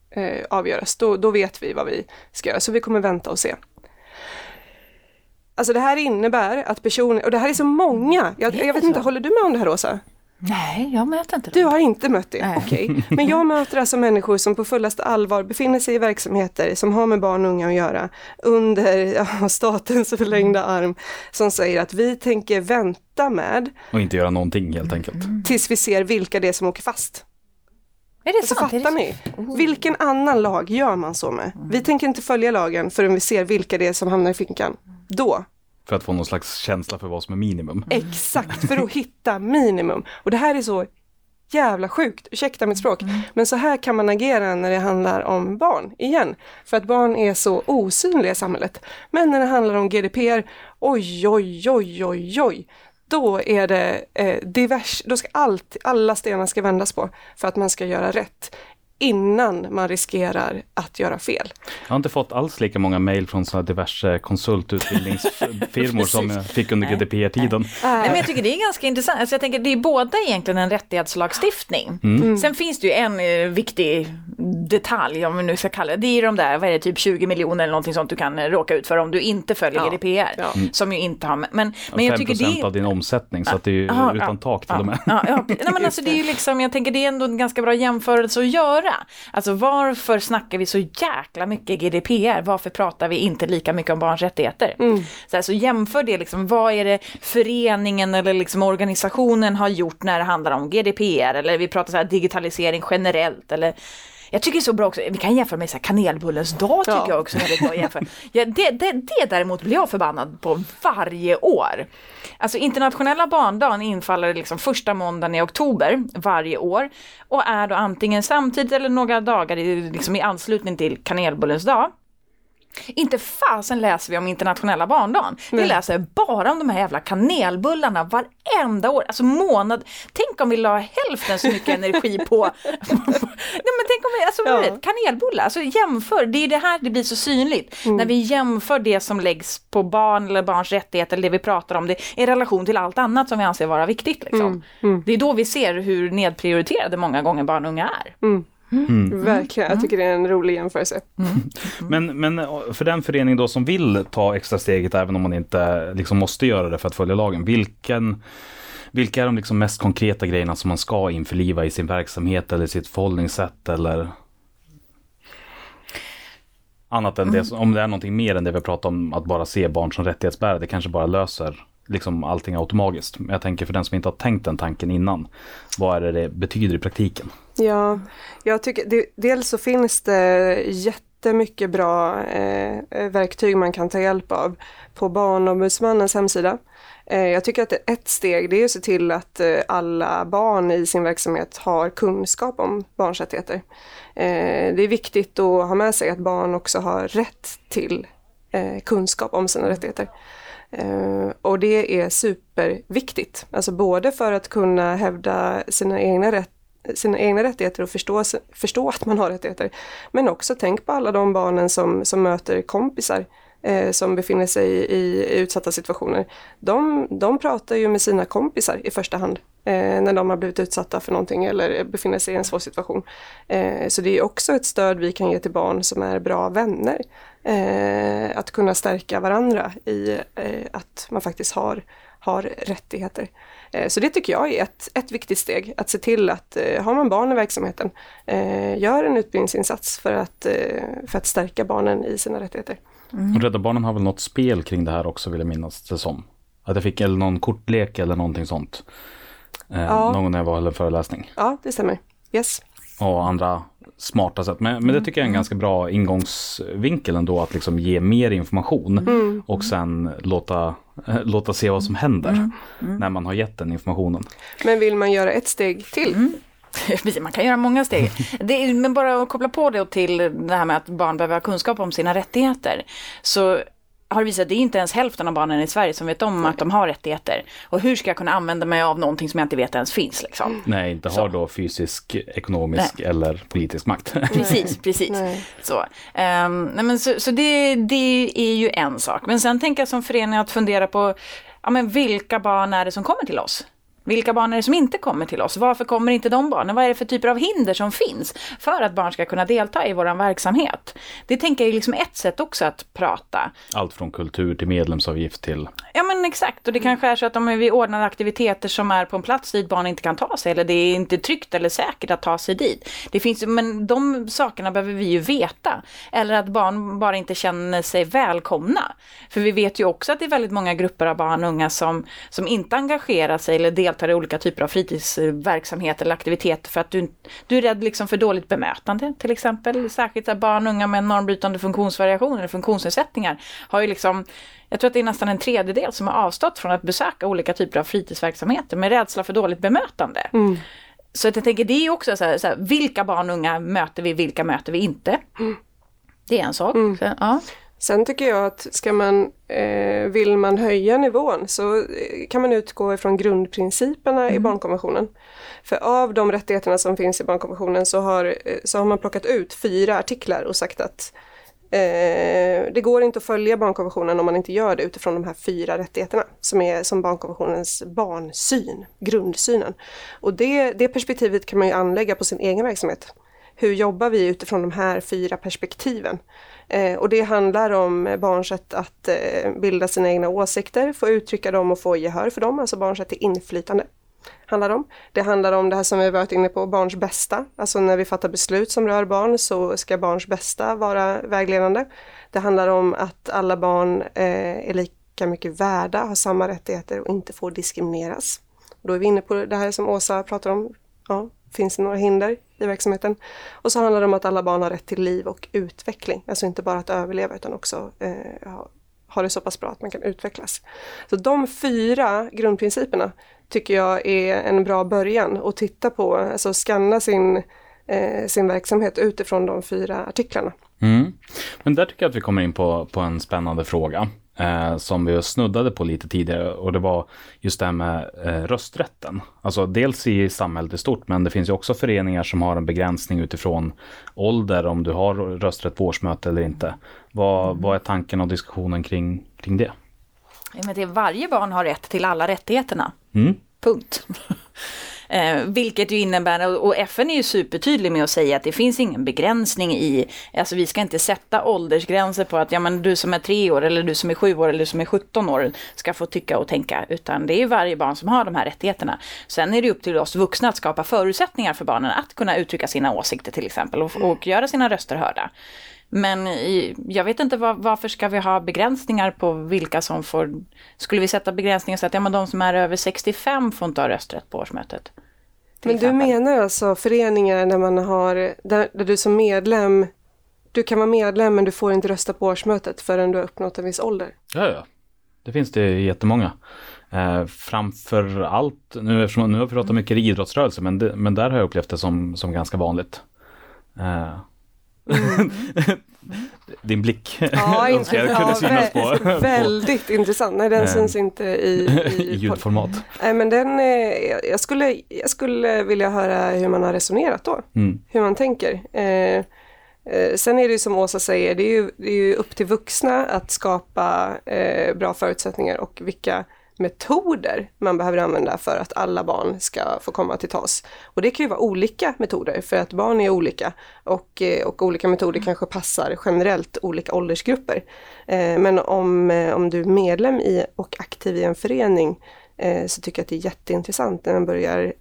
S2: eh, avgöras. Då, då vet vi vad vi ska göra, så vi kommer vänta och se. Alltså det här innebär att personer, och det här är så många, jag, jag vet inte,
S3: så?
S2: håller du med om det här Åsa?
S3: Nej, jag möter inte
S2: Du
S3: det.
S2: har inte mött det,
S3: Nej.
S2: okej. Men jag möter alltså människor som på fullaste allvar befinner sig i verksamheter som har med barn och unga att göra under ja, statens förlängda arm som säger att vi tänker vänta med
S1: Och inte göra någonting helt enkelt.
S2: tills vi ser vilka det är som åker fast.
S3: Är det
S2: Alltså
S3: sant? Är
S2: fattar
S3: det
S2: ni? Vilken annan lag gör man så med? Vi tänker inte följa lagen förrän vi ser vilka det är som hamnar i finkan. Då,
S1: För att få någon slags känsla för vad som är minimum.
S2: exakt, för att hitta minimum. Och det här är så jävla sjukt, ursäkta mitt språk. Men så här kan man agera när det handlar om barn, igen. För att barn är så osynliga i samhället. Men när det handlar om GDPR, oj, oj, oj, oj, oj. Då är det eh, divers, då ska allt, alla stenar ska vändas på för att man ska göra rätt innan man riskerar att göra fel.
S1: Jag har inte fått alls lika många mejl från sådana diverse konsultutbildningsfirmor som jag fick under. GDPR-tiden.
S3: Nej, men jag tycker det är ganska intressant. Alltså jag tänker det är båda egentligen en rättighetslagstiftning. Sen finns det ju en eh, viktig detalj, om vi nu ska kalla det, det är de där, vad är det, typ 20 miljoner eller någonting sånt du kan råka ut för om du inte följer
S2: Ja.
S3: GDPR.
S2: Ja.
S3: Som ju inte har med, men, men jag
S1: 5
S3: tycker det
S1: av din omsättning, så att det är ju
S3: Ja,
S1: utan
S3: ja,
S1: tak till
S3: ja,
S1: och med.
S3: Ja, ja. Nej, men alltså, det är ju liksom, jag tänker det är ändå en ganska bra jämförelse att göra. Alltså varför snackar vi så jäkla mycket GDPR? Varför pratar vi inte lika mycket om barns rättigheter? Så, här, så jämför det, liksom, vad är det föreningen eller liksom organisationen har gjort när det handlar om GDPR? Eller vi pratar så här digitalisering generellt. Eller, jag tycker det är så bra också, vi kan jämföra med så här kanelbullens dag tycker
S2: Ja.
S3: jag också är väldigt bra att jämföra. Ja, det, det, det däremot blir jag förbannad på varje år. Alltså internationella barndagen infaller liksom första måndagen i oktober varje år och är då antingen samtidigt eller några dagar i, liksom i anslutning till kanelbullens dag. Inte fasen läser vi om internationella barndagen. Vi
S2: Nej.
S3: läser bara om de här jävla kanelbullarna varenda år. Alltså månad. Tänk om vi la hälften så mycket energi på... Nej men tänk om vi, alltså
S2: Ja.
S3: kanelbullar. Alltså jämför, det är det här det blir så synligt. När vi jämför det som läggs på barn eller barns rättigheter, eller det vi pratar om, det i relation till allt annat som vi anser vara viktigt. Liksom. Det är då vi ser hur nedprioriterade många gånger barn och unga är.
S2: Verkligen, jag tycker det är en rolig jämförelse.
S1: Men, men för den förening då som vill ta extra steget även om man inte liksom måste göra det för att följa lagen. Vilken, vilka är de liksom mest konkreta grejerna som man ska införliva i sin verksamhet eller sitt förhållningssätt eller annat än det, om det är någonting mer än det vi pratar om att bara se barn som rättighetsbärare. Det kanske bara löser liksom allting automatiskt. Men jag tänker för den som inte har tänkt den tanken innan. Vad är det det betyder i praktiken?
S2: Ja, jag tycker det, dels så finns det jättemycket bra eh, verktyg man kan ta hjälp av på Barnombudsmannens hemsida. Eh, jag tycker att ett steg det är att se till att eh, alla barn i sin verksamhet har kunskap om barns rättigheter. Eh, det är viktigt att ha med sig att barn också har rätt till eh, kunskap om sina rättigheter. Eh, och det är superviktigt, alltså både för att kunna hävda sina egna, rätt, sina egna rättigheter och förstå, förstå att man har rättigheter. Men också tänk på alla de barnen som, som möter kompisar eh, som befinner sig i, i utsatta situationer. De, de pratar ju med sina kompisar i första hand eh, när de har blivit utsatta för någonting eller befinner sig i en svår situation. Eh, så det är också ett stöd vi kan ge till barn som är bra vänner. Eh, att kunna stärka varandra i eh, att man faktiskt har, har rättigheter. Eh, så det tycker jag är ett, ett viktigt steg, att se till att eh, har man barn i verksamheten, eh, gör en utbildningsinsats för att, för att stärka barnen i sina rättigheter.
S1: Rädda Barnen har väl något spel kring det här också vill jag minnas det som. Att jag fick eller någon kortlek eller någonting sånt. Eh,
S2: Ja.
S1: Någon när jag var höll en föreläsning.
S2: Ja, det stämmer. Yes.
S1: Och andra smarta sätt. Men, men det tycker jag är en ganska bra ingångsvinkel ändå att liksom ge mer information. Och sen låta, låta se vad som händer. När man har gett den informationen.
S2: Men vill man göra ett steg till?
S3: Man kan göra många steg. Det är, men bara att koppla på det till det här med att barn behöver ha kunskap om sina rättigheter. Så har visat att det är inte ens hälften av barnen i Sverige som vet om att de har rättigheter. Och hur ska jag kunna använda mig av någonting som jag inte vet ens finns liksom?
S1: Nej, inte
S3: Så.
S1: har då fysisk, ekonomisk eller politisk makt.
S3: Precis, precis.
S2: Nej.
S3: Så, nej men så, så det, det är ju en sak. Men sen tänker jag som förening att fundera på ja, men vilka barn är det som kommer till oss? Vilka barn är det som inte kommer till oss? Varför kommer inte de barnen? Vad är det för typer av hinder som finns för att barn ska kunna delta i vår verksamhet? Det tänker jag är liksom ett sätt också att prata.
S1: Allt från kultur till medlemsavgift till...
S3: Ja men exakt, och det kanske är så att om vi ordnar aktiviteter som är på en plats dit barn inte kan ta sig, eller det är inte tryggt eller säkert att ta sig dit. Det finns, men de sakerna behöver vi ju veta. Eller att barn bara inte känner sig välkomna. För vi vet ju också att det är väldigt många grupper av barn och unga som, som inte engagerar sig eller deltar i olika typer av fritidsverksamheter eller aktiviteter för att du, du är rädd liksom för dåligt bemötande till exempel. Särskilt här barn och unga med normbrytande funktionsvariationer eller funktionsnedsättningar har ju liksom jag tror att det är nästan en tredjedel som har avstått från att besöka olika typer av fritidsverksamheter med rädsla för dåligt bemötande. Så att jag tänker, det är också så här, så här, vilka barn och unga möter vi, vilka möter vi inte? Det är en sak. Så, ja.
S2: Sen tycker jag att ska man, eh, vill man höja nivån så eh, kan man utgå ifrån grundprinciperna i barnkonventionen. För av de rättigheterna som finns i barnkonventionen så har, eh, så har man plockat ut fyra artiklar och sagt att eh, det går inte att följa barnkonventionen om man inte gör det utifrån de här fyra rättigheterna som är som barnkonventionens barnsyn, grundsynen. Och det, det perspektivet kan man ju anlägga på sin egen verksamhet. Hur jobbar vi utifrån de här fyra perspektiven? Eh, och det handlar om barns rätt att eh, bilda sina egna åsikter, få uttrycka dem och få gehör för dem, alltså barns rätt till inflytande. Handlar om. Det handlar om det här som vi varit inne på, barns bästa. Alltså när vi fattar beslut som rör barn så ska barns bästa vara vägledande. Det handlar om att alla barn eh, är lika mycket värda, har samma rättigheter och inte får diskrimineras. Då är vi inne på det här som Åsa pratar om. Ja, finns det några hinder i verksamheten? Och så handlar det om att alla barn har rätt till liv och utveckling. Alltså inte bara att överleva utan också eh, ha, ha det så pass bra att man kan utvecklas. Så de fyra grundprinciperna tycker jag är en bra början att titta på, alltså skanna sin, eh, sin verksamhet utifrån de fyra artiklarna.
S1: Mm. Men där tycker jag att vi kommer in på, på en spännande fråga. Eh, som vi snuddade på lite tidigare och det var just det här med eh, rösträtten. Alltså dels i samhället i stort men det finns ju också föreningar som har en begränsning utifrån ålder om du har rösträtt på årsmöte eller inte. Vad, vad är tanken och diskussionen kring, kring det?
S3: Och med att varje barn har rätt till alla rättigheterna.
S1: Mm.
S3: Punkt. Eh, vilket ju innebär, och FN är ju supertydlig med att säga att det finns ingen begränsning i, alltså vi ska inte sätta åldersgränser på att ja men du som är tre år eller du som är sju år eller du som är 17 år ska få tycka och tänka, utan det är varje barn som har de här rättigheterna. Sen är det upp till oss vuxna att skapa förutsättningar för barnen att kunna uttrycka sina åsikter till exempel och, och göra sina röster hörda. Men i, jag vet inte var, varför ska vi ha begränsningar på vilka som får... Skulle vi sätta begränsningar så att ja, men de som är över 65 får inte ha rösträtt på årsmötet?
S2: Men du
S3: exempel?
S2: menar alltså föreningar där man har, där, där du som medlem, du kan vara medlem men du får inte rösta på årsmötet förrän du har uppnått en viss ålder?
S1: Ja, ja. Det finns det jättemånga. Eh, framför allt, nu, eftersom, nu har vi pratat mycket idrottsrörelse, men, det, men där har jag upplevt det som, som ganska vanligt. Eh. Din blick
S2: Ja,
S1: önskar jag kunde synas på
S2: väldigt intressant. Nej, den
S1: Eh.
S2: syns inte i,
S1: i
S2: i,
S1: ljudformat.
S2: Nej, men den, eh, jag, skulle, jag skulle vilja höra hur man har resonerat då.
S1: Mm.
S2: Hur man tänker. Eh, eh, sen är det ju som Åsa säger, det är ju, det är ju upp till vuxna att skapa eh, bra förutsättningar och vilka metoder man behöver använda för att alla barn ska få komma till tals. Och det kan ju vara olika metoder för att barn är olika och, eh, och olika metoder kanske passar generellt olika åldersgrupper. Eh, men om, eh, om du är medlem i och aktiv i en förening så tycker jag att det är jätteintressant när man börjar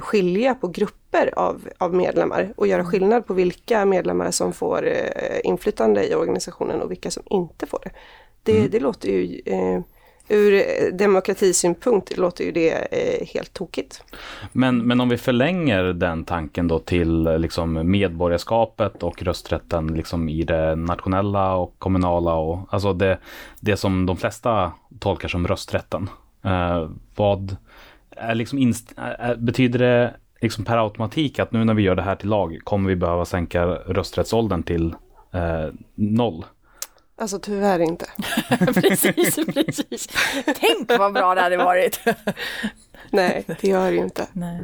S2: skilja på grupper av, av medlemmar och göra skillnad på vilka medlemmar som får inflytande i organisationen och vilka som inte får det. Det, det låter ju Ur eh, demokratisynpunkt låter ju det eh, helt tokigt.
S1: Men, men om vi förlänger den tanken då till eh, liksom medborgarskapet och rösträtten liksom i det nationella och kommunala och alltså det, det som de flesta tolkar som rösträtten. Eh, vad är liksom inst- är, betyder det liksom per automatik att nu när vi gör det här till lag kommer vi behöva sänka rösträttsåldern till eh, noll?
S2: Alltså tyvärr inte.
S3: precis, precis. Tänk vad bra det hade varit.
S2: Nej, det gör det ju inte.
S3: Nej.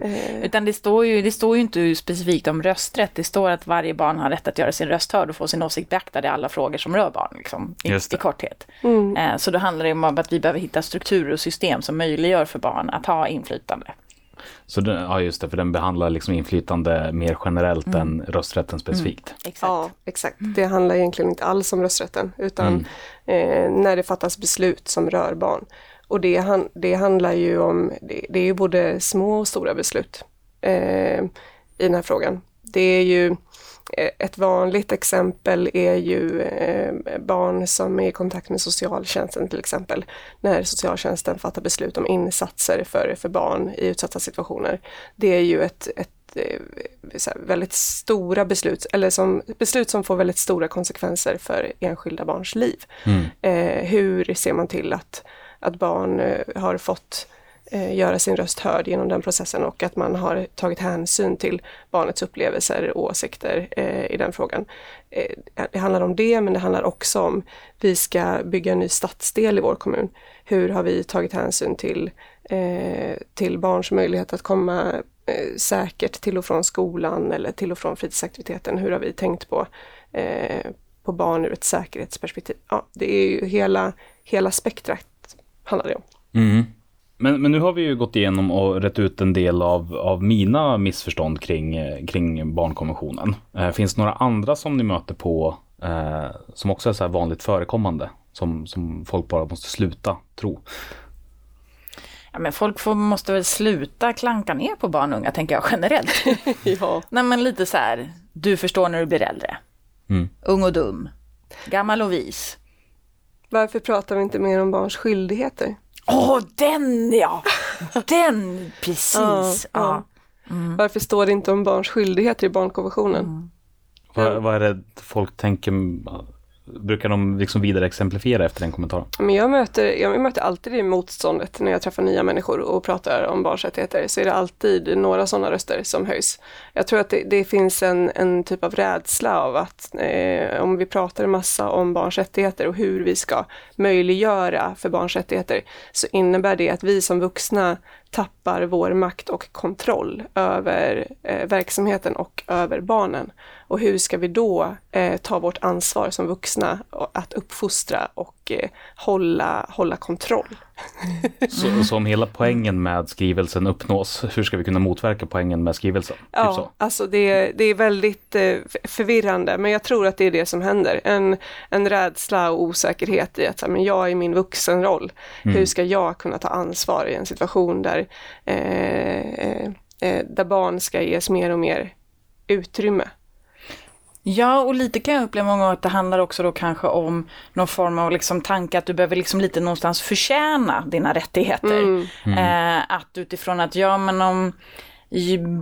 S2: Eh,
S3: Utan det står, ju, det står ju inte specifikt om rösträtt. Det står att varje barn har rätt att göra sin röst hörd och få sin åsikt beaktad i alla frågor som rör barn. Liksom, i. I korthet.
S2: mm,
S3: Eh, Så då handlar det om att vi behöver hitta strukturer och system som möjliggör för barn att ha inflytande.
S1: Så den, ja just det, för den behandlar liksom inflytande mer generellt än rösträtten specifikt.
S3: Exakt.
S2: Ja, exakt. Det handlar egentligen inte alls om rösträtten utan eh, när det fattas beslut som rör barn. Och det, han, det handlar ju om, det, det är ju både små och stora beslut eh, i den här frågan. Det är ju ett vanligt exempel är ju eh, barn som är i kontakt med socialtjänsten till exempel. När socialtjänsten fattar beslut om insatser för, för barn i utsatta situationer. Det är ju ett, ett eh, väldigt stora beslut, eller som, beslut som får väldigt stora konsekvenser för enskilda barns liv.
S1: Mm.
S2: Eh, hur ser man till att, att barn eh, har fått eh, Eh, göra sin röst hörd genom den processen och att man har tagit hänsyn till barnets upplevelser och åsikter eh, i den frågan. Eh, det handlar om det, men det handlar också om vi ska bygga en ny stadsdel i vår kommun. Hur har vi tagit hänsyn till, eh, till barns möjlighet att komma eh, säkert till och från skolan eller till och från fritidsaktiviteten? Hur har vi tänkt på, eh, på barn ur ett säkerhetsperspektiv? Ja, det är ju hela, hela spektrat handlar det om.
S1: Mm. Men, men nu har vi ju gått igenom och rätt ut en del av, av mina missförstånd kring, eh, kring barnkonventionen. Eh, finns det några andra som ni möter på eh, som också är så här vanligt förekommande? Som, som folk bara måste sluta tro?
S3: Ja, men folk får, måste väl sluta klanka ner på barn och unga, tänker jag generellt.
S2: Ja.
S3: Nej, men lite så här, du förstår när du blir äldre.
S1: Mm.
S3: Ung och dum. Gammal och vis.
S2: Varför pratar vi inte mer om barns skyldigheter?
S3: Åh, den ja! Den, precis.
S2: Ja,
S3: Ja,
S2: Varför står det inte om barns skyldigheter i barnkonventionen?
S1: Vad, vad är det folk tänker? Brukar de liksom vidare exemplifiera efter den kommentaren?
S2: Men jag möter, jag möter alltid det motståndet när jag träffar nya människor och pratar om barns rättigheter. Så är det alltid några sådana röster som höjs. Jag tror att det, det finns en, en typ av rädsla av att eh, om vi pratar en massa om barns rättigheter och hur vi ska möjliggöra för barns rättigheter så innebär det att vi som vuxna tappar vår makt och kontroll över eh, verksamheten och över barnen. Och hur ska vi då eh, ta vårt ansvar som vuxna att uppfostra och eh, hålla, hålla kontroll?
S1: Så, så om hela poängen med skrivelsen uppnås, hur ska vi kunna motverka poängen med skrivelsen? Typ
S2: Ja,
S1: så.
S2: alltså det, det är väldigt eh, förvirrande, men jag tror att det är det som händer. En, en rädsla och osäkerhet i att så här, men jag är min vuxenroll. Hur ska jag kunna ta ansvar i en situation där, eh, eh, eh, där barn ska ges mer och mer utrymme?
S3: Ja, och lite kan jag uppleva många gånger att det handlar också då kanske om någon form av liksom tanke att du behöver liksom lite någonstans förtjäna dina rättigheter. Eh, att utifrån att, ja men om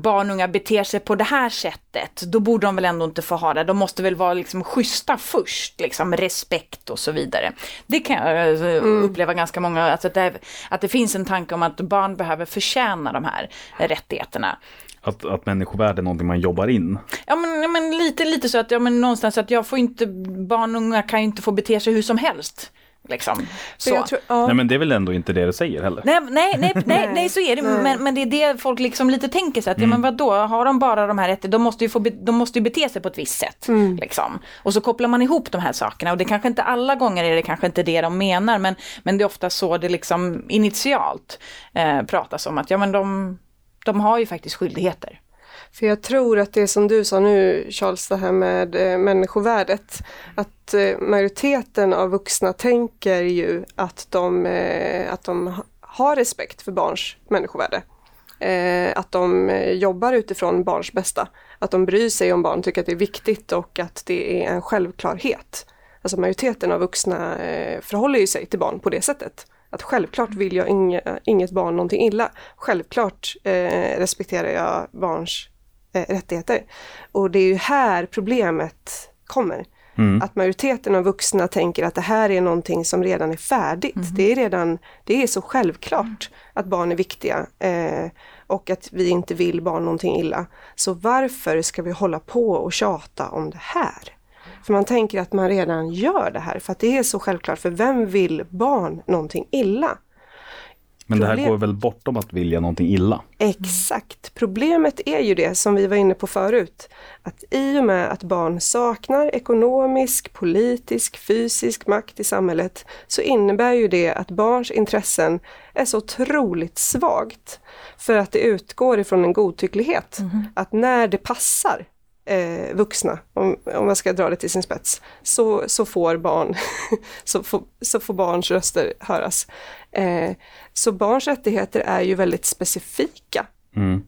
S3: barn och unga beter sig på det här sättet, då borde de väl ändå inte få ha det. De måste väl vara liksom schyssta först, liksom respekt och så vidare. Det kan jag eh, uppleva ganska många, alltså att, det, att det finns en tanke om att barn behöver förtjäna de här rättigheterna.
S1: Att, att människovärde är någonting man jobbar in.
S3: Ja men, ja, men lite, lite så att, ja men någonstans att jag får inte, barn och unga kan ju inte få bete sig hur som helst. Liksom. Så.
S2: jag tror, ja,
S1: Nej men det är väl ändå inte det det säger heller?
S3: Nej, nej, nej, nej,
S2: Nej,
S3: så är det.
S2: nej.
S3: Men, men det är det folk liksom lite tänker sig att, ja men vadå, har de bara de här rättigheterna, de måste ju, få, de måste ju bete sig på ett visst sätt. Liksom. Och så kopplar man ihop de här sakerna och det kanske inte alla gånger är det kanske inte det de menar, men, men det är ofta så det liksom initialt eh, pratas om att, ja men de, de har ju faktiskt skyldigheter.
S2: För jag tror att det som du sa nu Charles, det här med eh, människovärdet, att eh, majoriteten av vuxna tänker ju att de, eh, att de har respekt för barns människovärde. Eh, att de eh, jobbar utifrån barns bästa. Att de bryr sig om barn, tycker att det är viktigt och att det är en självklarhet. Alltså majoriteten av vuxna eh, förhåller ju sig till barn på det sättet. Att självklart vill jag inge, inget barn någonting illa. Självklart eh, respekterar jag barns eh, rättigheter. Och det är ju här problemet kommer. Att majoriteten av vuxna tänker att det här är någonting som redan är färdigt. Det är redan, det är så självklart att barn är viktiga eh, och att vi inte vill barn någonting illa. Så varför ska vi hålla på och tjata om det här? För man tänker att man redan gör det här för att det är så självklart. För vem vill barn någonting illa?
S1: Men det här
S2: Problem-
S1: går väl bortom att vilja någonting illa?
S2: Exakt. Problemet är ju det som vi var inne på förut. Att i och med att barn saknar ekonomisk, politisk, fysisk makt i samhället så innebär ju det att barns intressen är så otroligt svagt. För att det utgår ifrån en godtycklighet. Att när det passar eh, vuxna, om, om man ska dra det till sin spets, så, så, får, barn, så, får, så får barns röster höras. Eh, så barns rättigheter är ju väldigt specifika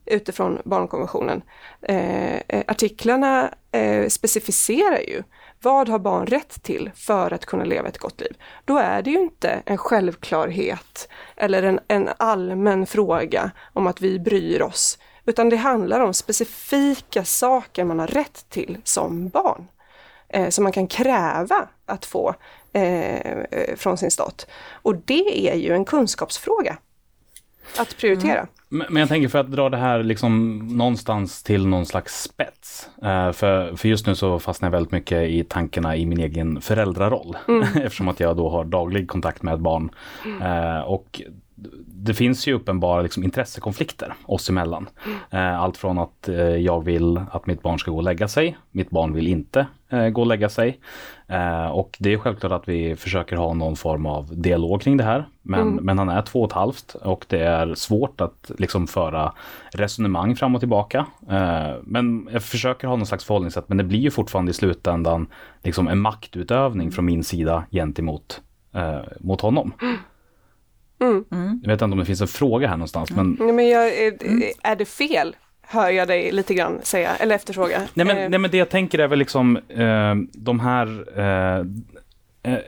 S2: utifrån barnkonventionen. Eh, artiklarna eh, specificerar ju vad har barn rätt till för att kunna leva ett gott liv? Då är det ju inte en självklarhet eller en, en allmän fråga om att vi bryr oss, utan det handlar om specifika saker man har rätt till som barn. Eh, som man kan kräva att få eh, eh, från sin stat. Och det är ju en kunskapsfråga. Att prioritera.
S1: Men men jag tänker för att dra det här liksom någonstans till någon slags spets. Eh, för, för just nu så fastnar jag väldigt mycket i tankarna i min egen föräldraroll. Eftersom att jag då har daglig kontakt med barn. Eh, och det finns ju uppenbara liksom, intressekonflikter oss emellan. Eh, allt från att eh, jag vill att mitt barn ska gå och lägga sig. Mitt barn vill inte eh, gå och lägga sig. Och det är självklart att vi försöker ha någon form av dialog kring det här. Men, men han är två och ett halvt och det är svårt att liksom föra resonemang fram och tillbaka. Men jag försöker ha någon slags förhållningssätt men det blir ju fortfarande i slutändan liksom en maktutövning från min sida gentemot mot honom. Jag vet inte om det finns en fråga här någonstans men
S2: Nej, men jag, är, är det fel? Hör jag dig lite grann säga, eller efterfråga.
S1: Nej men,
S2: Eh,
S1: nej men det jag tänker är väl liksom eh, de här eh, eh,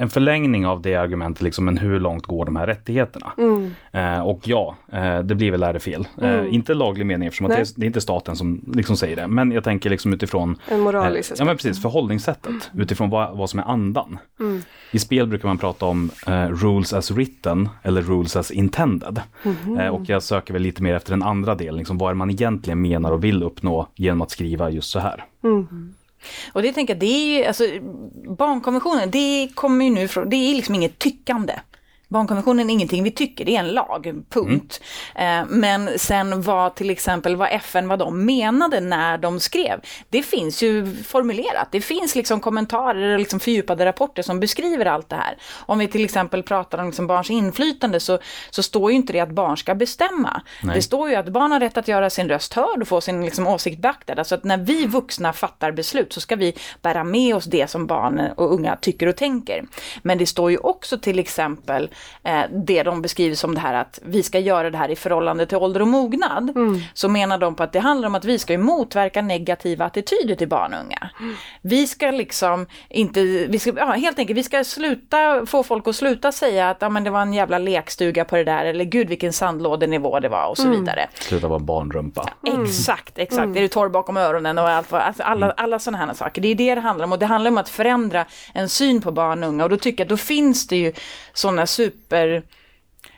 S1: en förlängning av det argumentet, liksom, men hur långt går de här rättigheterna?
S2: Mm.
S1: Eh, och ja, eh, det blir väl är det fel. Eh, inte laglig mening eftersom det, är, det är inte staten som liksom säger det. Men jag tänker liksom utifrån
S2: En moralisk
S1: eh. Ja men precis, förhållningssättet utifrån vad, vad som är andan.
S2: Mm.
S1: I spel brukar man prata om eh, rules as written eller rules as intended. Eh, och jag söker väl lite mer efter den andra delen, liksom, vad är man egentligen menar och vill uppnå genom att skriva just så här.
S3: Och det tänker jag, det är ju, alltså barnkonventionen, det kommer ju nu från, det är liksom inget tyckande. Barnkonventionen är ingenting vi tycker, det är en lag, punkt. Eh, men sen vad till exempel vad FN, vad de menade när de skrev, det finns ju formulerat. Det finns liksom kommentarer och liksom fördjupade rapporter som beskriver allt det här. Om vi till exempel pratar om liksom barns inflytande så, så står ju inte det att barn ska bestämma.
S1: Nej.
S3: Det står ju att barn har rätt att göra sin röst hörd och få sin liksom, åsikt beaktad. Alltså att när vi vuxna fattar beslut så ska vi bära med oss det som barn och unga tycker och tänker. Men det står ju också till exempel eh, det de beskriver som det här att vi ska göra det här i förhållande till ålder och mognad. Så menar de på att det handlar om att vi ska ju motverka negativa attityder till barn och unga. Vi ska liksom inte, vi ska, ja, helt enkelt, vi ska sluta få folk att sluta säga att ja, men det var en jävla lekstuga på det där eller gud vilken sandlådenivå det var och så vidare.
S1: Sluta vara barnrumpa.
S3: Exakt, exakt. Är du torr bakom öronen och allt alltså alla, alla sådana här saker. Det är det det handlar om och det handlar om att förändra en syn på barn och unga och då tycker jag att då finns det ju sådana super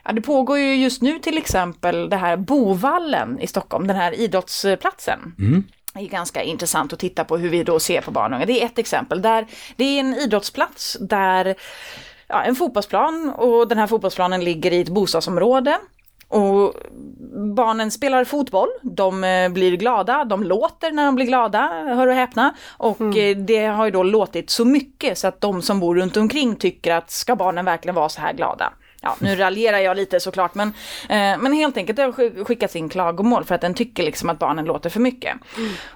S3: Ja, det pågår ju just nu till exempel det här Bovallen i Stockholm, den här idrottsplatsen. Det är ganska intressant att titta på hur vi då ser på barn och unga. Det är ett exempel. Där, det är en idrottsplats där ja, en fotbollsplan och den här fotbollsplanen ligger i ett bostadsområde. Och barnen spelar fotboll, de eh, blir glada, de låter när de blir glada, hör och häpna. Och eh, det har ju då låtit så mycket så att de som bor runt omkring tycker att ska barnen verkligen vara så här glada? Ja, nu raljerar jag lite såklart, men, eh, men helt enkelt det har sk- skickats in klagomål för att den tycker liksom att barnen låter för mycket.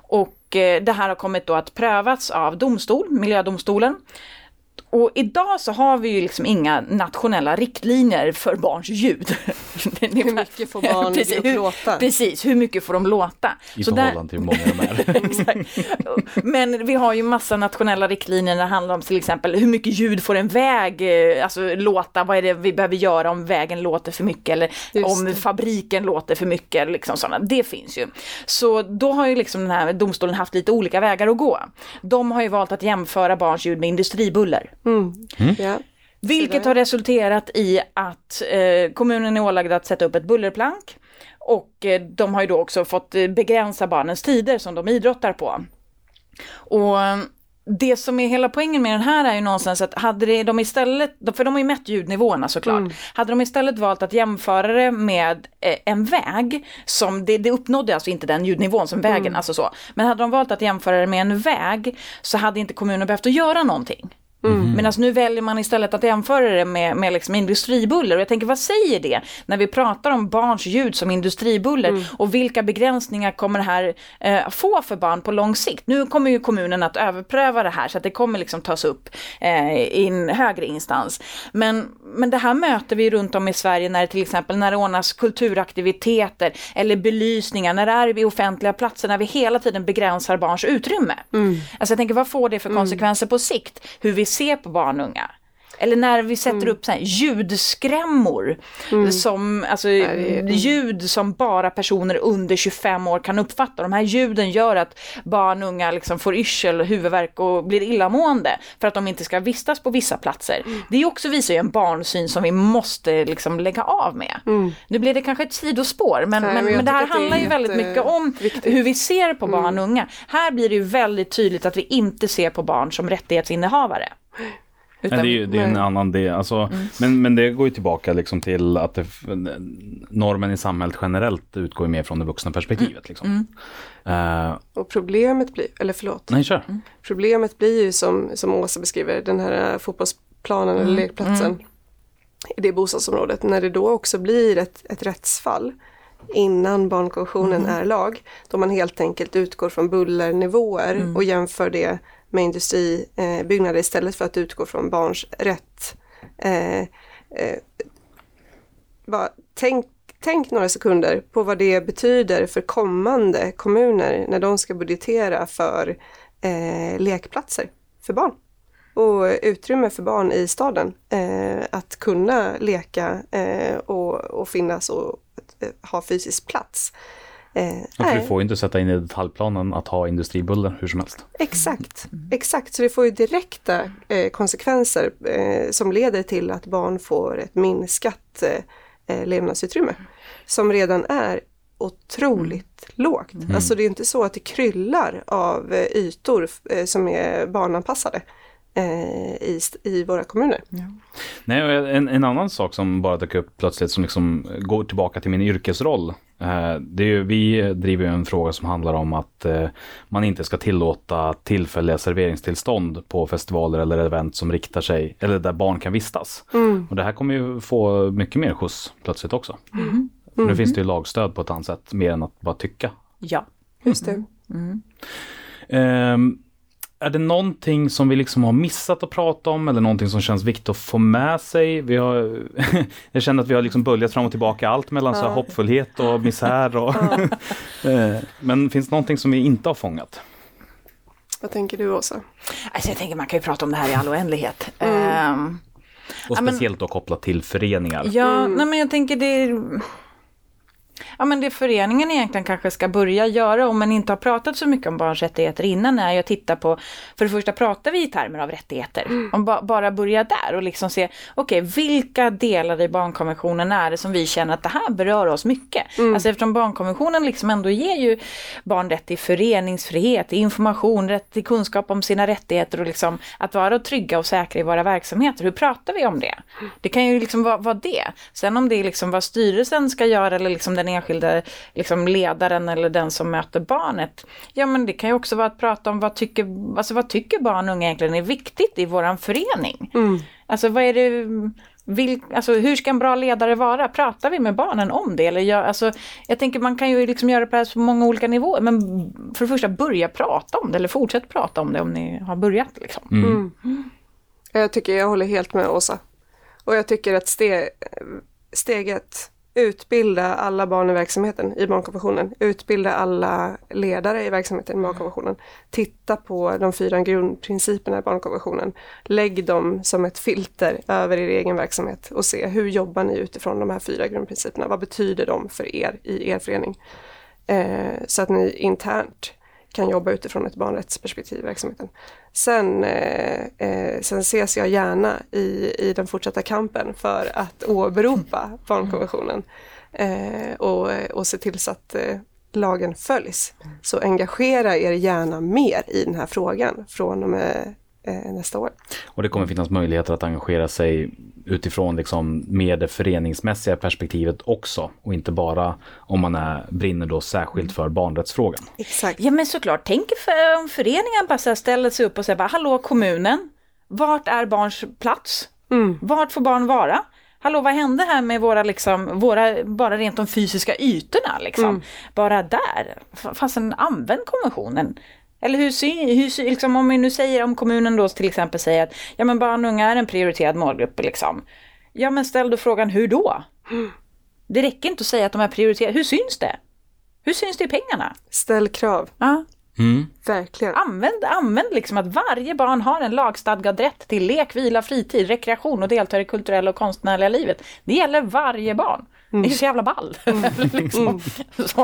S3: Och eh, det här har kommit då att prövas av domstol, miljödomstolen. Och idag så har vi ju liksom inga nationella riktlinjer för barns ljud.
S2: Hur mycket får barn
S3: precis, hur,
S2: låta?
S3: precis, hur mycket får de låta?
S1: I
S3: Så där-
S1: förhållande till hur många de är.
S3: Exakt. Men vi har ju massa nationella riktlinjer när det handlar om till exempel hur mycket ljud får en väg eh, alltså, låta, vad är det vi behöver göra om vägen låter för mycket eller
S2: Just
S3: om
S2: det.
S3: fabriken låter för mycket. Liksom sådana. Det finns ju. Så då har ju liksom den här domstolen haft lite olika vägar att gå. De har ju valt att jämföra barns ljud med industribuller.
S2: Ja.
S3: Vilket har resulterat i att eh, kommunen är ålagd att sätta upp ett bullerplank. Och eh, de har ju då också fått eh, begränsa barnens tider som de idrottar på. Och eh, det som är hela poängen med den här är ju någonstans att hade det, de istället, för de har ju mätt ljudnivåerna såklart,
S2: Mm.
S3: hade de istället valt att jämföra det med eh, en väg, som det, det uppnådde alltså inte den ljudnivån som vägen,
S2: Mm.
S3: alltså så, men hade de valt att jämföra det med en väg så hade inte kommunen behövt att göra någonting.
S2: Mm.
S3: Medan nu väljer man istället att jämföra det med, med liksom industribuller. Och jag tänker, vad säger det när vi pratar om barns ljud som industribuller?
S2: Mm.
S3: Och vilka begränsningar kommer det här eh, få för barn på lång sikt? Nu kommer ju kommunen att överpröva det här så att det kommer liksom tas upp eh, i en högre instans. Men, men det här möter vi runt om i Sverige när det till exempel när det ordnas kulturaktiviteter eller belysningar, när det är vid offentliga platser, när vi hela tiden begränsar barns utrymme. Alltså jag tänker, vad får det för konsekvenser på sikt? Hur vi ser på barn och unga? Eller när vi sätter upp så här ljudskrämmor. Som, alltså,
S2: är-
S3: Ljud som bara personer under 25 år kan uppfatta. De här ljuden gör att barn och unga liksom får yrsel, huvudvärk och blir illamående. För att de inte ska vistas på vissa platser. Det också visar ju en barnsyn som vi måste liksom lägga av med. Nu blir det kanske ett sidospår. Men,
S2: Nej,
S3: men,
S2: men
S3: det här
S2: det
S3: handlar ju väldigt mycket om
S2: viktigt.
S3: hur vi ser på barn och unga. Här blir det ju väldigt tydligt att vi inte ser på barn som rättighetsinnehavare.
S1: Men det är ju det är en
S2: Nej.
S1: annan del. Alltså,
S3: Mm.
S1: men, men det går ju tillbaka liksom till att det, normen i samhället generellt utgår mer från det vuxna perspektivet. Liksom.
S3: Mm.
S1: Eh,
S2: Och problemet blir, eller förlåt,
S1: nej, kör.
S2: problemet blir ju som, som Åsa beskriver, den här eh, fotbollsplanen eller lekplatsen i det bostadsområdet, när det då också blir ett, ett rättsfall innan barnkonventionen är lag, då man helt enkelt utgår från bullernivåer och jämför det med industribyggnader istället för att utgå från barns rätt. Eh, eh, bara, tänk, tänk några sekunder på vad det betyder för kommande kommuner när de ska budgetera för eh, lekplatser för barn och utrymme för barn i staden eh, att kunna leka eh, och, och finnas och eh, ha fysisk plats. Eh,
S1: för du får ju inte sätta in i detaljplanen att ha industribuller hur som helst.
S2: Exakt, exakt. Så det får ju direkta eh, konsekvenser eh, som leder till att barn får ett minskat eh, eh, levnadsutrymme. Som redan är otroligt lågt. Alltså det är inte så att det kryllar av eh, ytor eh, som är barnanpassade i, st- i våra kommuner.
S1: Nej, och en, en annan sak som bara dök upp plötsligt som liksom går tillbaka till min yrkesroll. Eh, det är ju, vi driver ju en fråga som handlar om att eh, man inte ska tillåta tillfälliga serveringstillstånd på festivaler eller event som riktar sig, eller där barn kan vistas. Och det här kommer ju få mycket mer skjuts plötsligt också. För Nu finns det ju lagstöd på ett annat sätt, mer än att bara tycka.
S3: Ja.
S2: Just det.
S1: Ehm, är det någonting som vi liksom har missat att prata om eller någonting som känns viktigt att få med sig? Vi har, jag känner att vi har liksom böljat fram och tillbaka allt mellan så här hoppfullhet och misär. Och Eh, Men finns det någonting som vi inte har fångat?
S2: Vad tänker du Åsa?
S3: Alltså jag tänker man kan ju prata om det här i all oändlighet. Ehm,
S1: Och
S3: Ja, men-
S1: speciellt då kopplat till föreningar.
S3: Ja, nej men jag tänker det... Ja men det föreningen egentligen kanske ska börja göra om man inte har pratat så mycket om barns rättigheter innan är att titta på, för det första pratar vi i termer av rättigheter. Om ba, bara börja där och liksom se, okej vilka delar i barnkonventionen är det som vi känner att det här berör oss mycket. Alltså eftersom barnkonventionen liksom ändå ger ju barn rätt till föreningsfrihet, till information, rätt till kunskap om sina rättigheter och liksom att vara trygga och säkra i våra verksamheter. Hur pratar vi om det? Det kan ju liksom vara, vara det. Sen om det är liksom vad styrelsen ska göra eller liksom den enskilda liksom ledaren eller den som möter barnet. Ja men det kan ju också vara att prata om vad tycker, alltså vad tycker barn och unga egentligen är viktigt i våran förening? Alltså vad är det, vil, alltså hur ska en bra ledare vara? Pratar vi med barnen om det? Eller jag, alltså, jag tänker man kan ju liksom göra det på här på många olika nivåer. Men för det första börja prata om det eller fortsätt prata om det om ni har börjat. Liksom.
S2: Jag tycker jag håller helt med Åsa. Och jag tycker att ste, steget utbilda alla barn i verksamheten i barnkonventionen, utbilda alla ledare i verksamheten i barnkonventionen, titta på de fyra grundprinciperna i barnkonventionen, lägg dem som ett filter över er egen verksamhet och se hur jobbar ni utifrån de här fyra grundprinciperna, vad betyder de för er i er förening? Eh, så att ni internt kan jobba utifrån ett barnrättsperspektiv i verksamheten. Sen, eh, eh, sen ses jag gärna i, i den fortsatta kampen för att åberopa barnkonventionen eh, och, och se till så att, eh, lagen följs. Så engagera er gärna mer i den här frågan från och med nästa år.
S1: Och det kommer finnas möjligheter att engagera sig utifrån liksom mer det föreningsmässiga perspektivet också. Och inte bara om man är, brinner då särskilt för barnrättsfrågan.
S2: Exakt.
S3: Ja men såklart, tänk för, om föreningen bara ställer sig upp och säger bara, hallå kommunen, vart är barns plats? Vart får barn vara? Hallå, vad hände här med våra, liksom, våra bara rent de fysiska ytorna liksom? Bara där, fasen använd konventionen. Eller hur, sy- hur liksom, om vi nu säger, om kommunen då till exempel säger att ja men barn och unga är en prioriterad målgrupp liksom. Ja men ställ då frågan hur då? Det räcker inte att säga att de är prioriterade, hur syns det? Hur syns det i pengarna?
S2: Ställ krav,
S3: Ja.
S2: verkligen.
S3: Använd, använd liksom att varje barn har en lagstadgad rätt till lek, vila, fritid, rekreation och deltar i det kulturella och konstnärliga livet. Det gäller varje barn. Det är så jävla ball. liksom. så.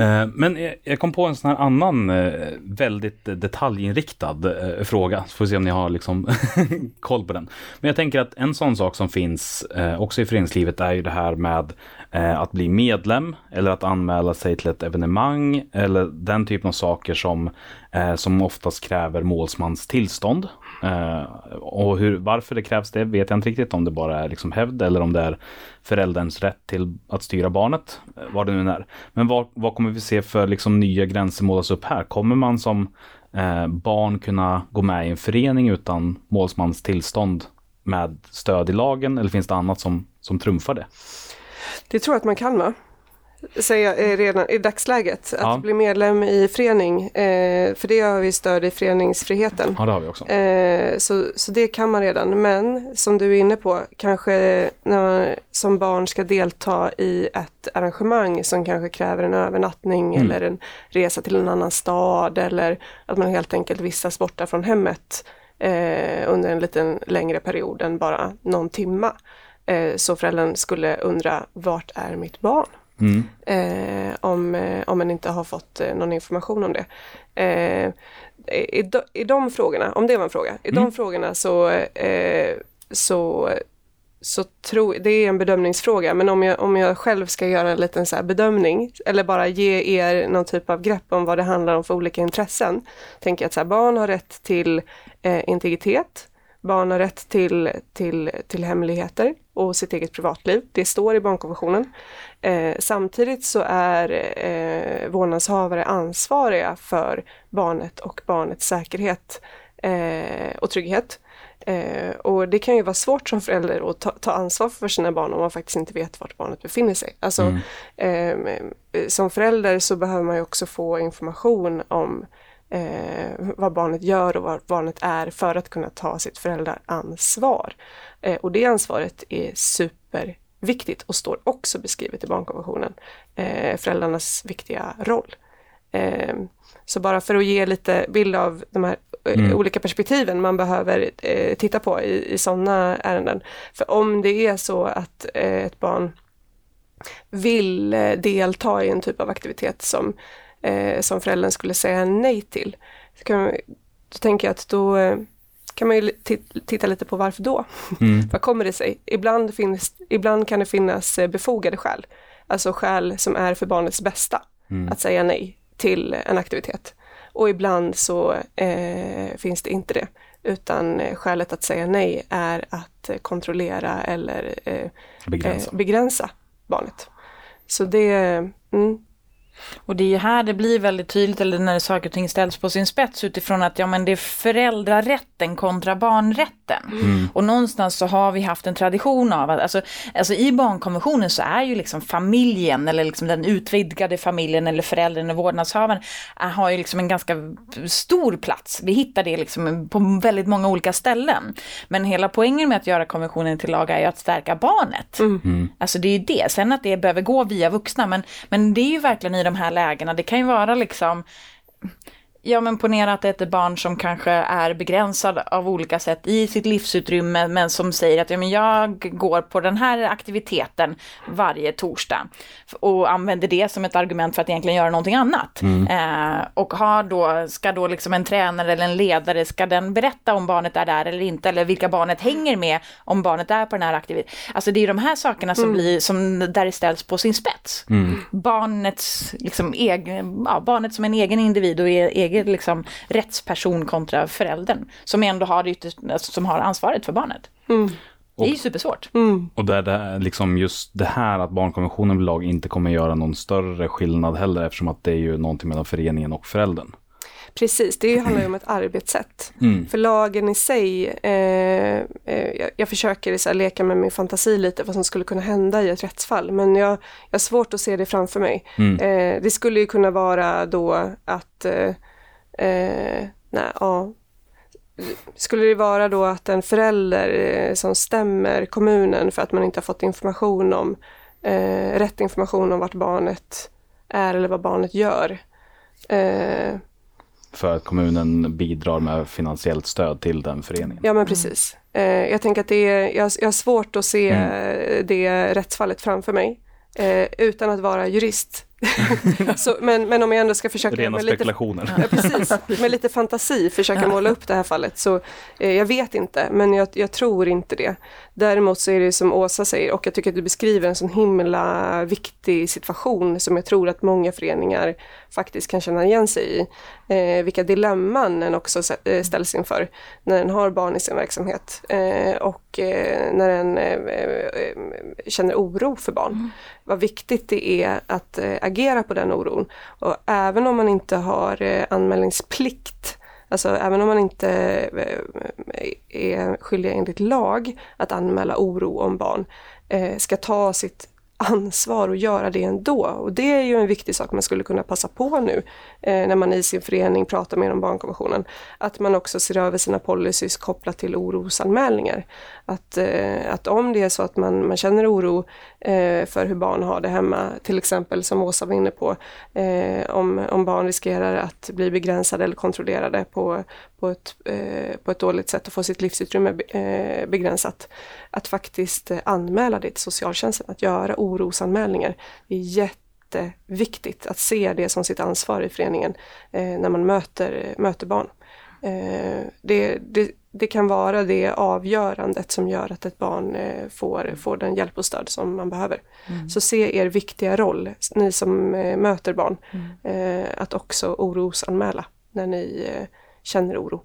S1: Eh, Men jag- jag kom på en sån här annan eh, väldigt detaljinriktad eh, fråga. Så får vi se om ni har liksom koll på den. Men jag tänker att en sån sak som finns eh, också i föreningslivet är ju det här med eh, att bli medlem eller att anmäla sig till ett evenemang eller den typen av saker som, eh, som oftast kräver målsmans tillstånd. Eh, och hur, varför det krävs det vet jag inte riktigt om det bara är liksom hävd eller om det är förälderns rätt till att styra barnet, eh, vad det nu är. Men vad, vad kommer vi se för liksom nya gränser målas upp här? Kommer man som eh, barn kunna gå med i en förening utan målsmans tillstånd med stöd i lagen eller finns det annat som, som trumfar det?
S2: Det tror jag att man kan va? Säga redan i dagsläget, att
S1: Ja.
S2: bli medlem i förening, eh, för det har vi stöd i föreningsfriheten.
S1: Ja, det har vi också.
S2: Eh, så, så det kan man redan, men som du är inne på, kanske när man som barn ska delta i ett arrangemang som kanske kräver en övernattning eller en resa till en annan stad eller att man helt enkelt vistas borta från hemmet eh, under en liten längre period än bara någon timma. Eh, så föräldern skulle undra, vart är mitt barn?
S1: Mm.
S2: eh, om, eh, om man inte har fått eh, någon information om det. Eh, i, de, I de frågorna, om det var en fråga, i de frågorna så, eh, så, så tror det är en bedömningsfråga, men om jag, om jag själv ska göra en liten så bedömning eller bara ge er någon typ av grepp om vad det handlar om för olika intressen, tänker jag att så här, barn har rätt till eh, integritet, Barn har rätt till, till, till hemligheter och sitt eget privatliv. Det står i barnkonventionen. Eh, samtidigt så är eh, vårdnadshavare ansvariga för barnet och barnets säkerhet eh, och trygghet. Eh, och det kan ju vara svårt som förälder att ta, ta ansvar för sina barn om man faktiskt inte vet vart barnet befinner sig. Alltså, eh, som förälder så behöver man ju också få information om eh, vad barnet gör och vad barnet är för att kunna ta sitt föräldraansvar. Eh, och det ansvaret är superviktigt och står också beskrivet i barnkonventionen. Eh, föräldrarnas viktiga roll. Eh, så bara för att ge lite bild av de här eh, olika perspektiven man behöver eh, titta på i, i sådana ärenden. För om det är så att eh, ett barn vill eh, delta i en typ av aktivitet som, som föräldern skulle säga nej till. Så kan, då tänker jag att då kan man ju ti- titta lite på varför då? Vad kommer det sig? Ibland, finns, ibland kan det finnas eh, befogade skäl, alltså skäl som är för barnets bästa, att säga nej till en aktivitet. Och ibland så eh, finns det inte det, utan eh, skälet att säga nej är att eh, kontrollera eller eh,
S1: Begränsa.
S2: eh, begränsa barnet. Så det, mm,
S3: Och det är ju här det blir väldigt tydligt, eller när saker och ting ställs på sin spets utifrån att ja men det är föräldrarätten kontra barnrätten. Och någonstans så har vi haft en tradition av att, alltså, alltså i barnkonventionen så är ju liksom familjen, eller liksom den utvidgade familjen eller föräldern och vårdnadshavaren, är, har ju liksom en ganska stor plats. Vi hittar det liksom på väldigt många olika ställen. Men hela poängen med att göra konventionen till lag är ju att stärka barnet. Alltså det är ju det. Sen att det behöver gå via vuxna, men, men det är ju verkligen i de de här lägena, det kan ju vara liksom Ja men ponera att det är ett barn som kanske är begränsad av olika sätt i sitt livsutrymme men som säger att ja, men jag går på den här aktiviteten varje torsdag och använder det som ett argument för att egentligen göra någonting annat. Eh, och har då, ska då liksom en tränare eller en ledare, ska den berätta om barnet är där eller inte eller vilka barnet hänger med om barnet är på den här aktiviteten. Alltså det är de här sakerna som blir, som där det ställs på sin spets. Barnets, liksom, egen, ja, barnet som en egen individ och e- egen liksom, rättsperson kontra föräldern. Som ändå har, det ytterst, alltså, som har ansvaret för barnet. Det är ju supersvårt.
S1: Och där det är liksom just det här att barnkonventionen blir lag inte kommer göra någon större skillnad heller eftersom att det är ju någonting mellan föreningen och föräldern.
S2: Precis, det handlar ju om ett arbetssätt.
S1: Mm.
S2: För lagen i sig, eh, eh, jag, jag försöker så här, leka med min fantasi lite vad som skulle kunna hända i ett rättsfall, men jag, jag har svårt att se det framför mig. Eh, det skulle ju kunna vara då att, eh, eh, nej, ja, skulle det vara då att en förälder eh, som stämmer kommunen för att man inte har fått information om, eh, rätt information om vart barnet är eller vad barnet gör. Eh,
S1: För att kommunen bidrar med finansiellt stöd till den föreningen.
S2: Ja men precis. Eh, jag tänker att det är, jag, jag har svårt att se eh, det rättsfallet framför mig. Eh, utan att vara jurist. Så, men, men om jag ändå ska försöka
S1: Rena
S2: med lite,
S1: spekulationer.
S2: ja, precis, med lite fantasi försöka måla upp det här fallet. Så eh, jag vet inte, men jag, jag tror inte det. Däremot så är det som Åsa säger, och jag tycker att du beskriver en sån himla viktig situation som jag tror att många föreningar faktiskt kan känna igen sig i. Eh, vilka dilemman en också eh, ställs inför när en har barn i sin verksamhet eh, och eh, när en eh, eh, känner oro för barn. Vad viktigt det är att agera på den oron. Och även om man inte har anmälningsplikt Alltså även om man inte är skyldig enligt lag att anmäla oro om barn, ska ta sitt ansvar och göra det ändå. Och det är ju en viktig sak man skulle kunna passa på nu eh, när man i sin förening pratar mer om barnkonventionen. Att man också ser över sina policies kopplat till orosanmälningar. Att, eh, att om det är så att man, man känner oro eh, för hur barn har det hemma, till exempel som Åsa var inne på, eh, om, om barn riskerar att bli begränsade eller kontrollerade på, på, ett, eh, på ett dåligt sätt och få sitt livsutrymme be- eh, begränsat. Att faktiskt anmäla det till socialtjänsten, att göra orosanmälningar. Det är jätteviktigt att se det som sitt ansvar i föreningen eh, när man möter, möter barn. Eh, det, det, det kan vara det avgörandet som gör att ett barn eh, får, får den hjälp och stöd som man behöver. Så se er viktiga roll, ni som eh, möter barn, eh, att också orosanmäla när ni eh, känner oro.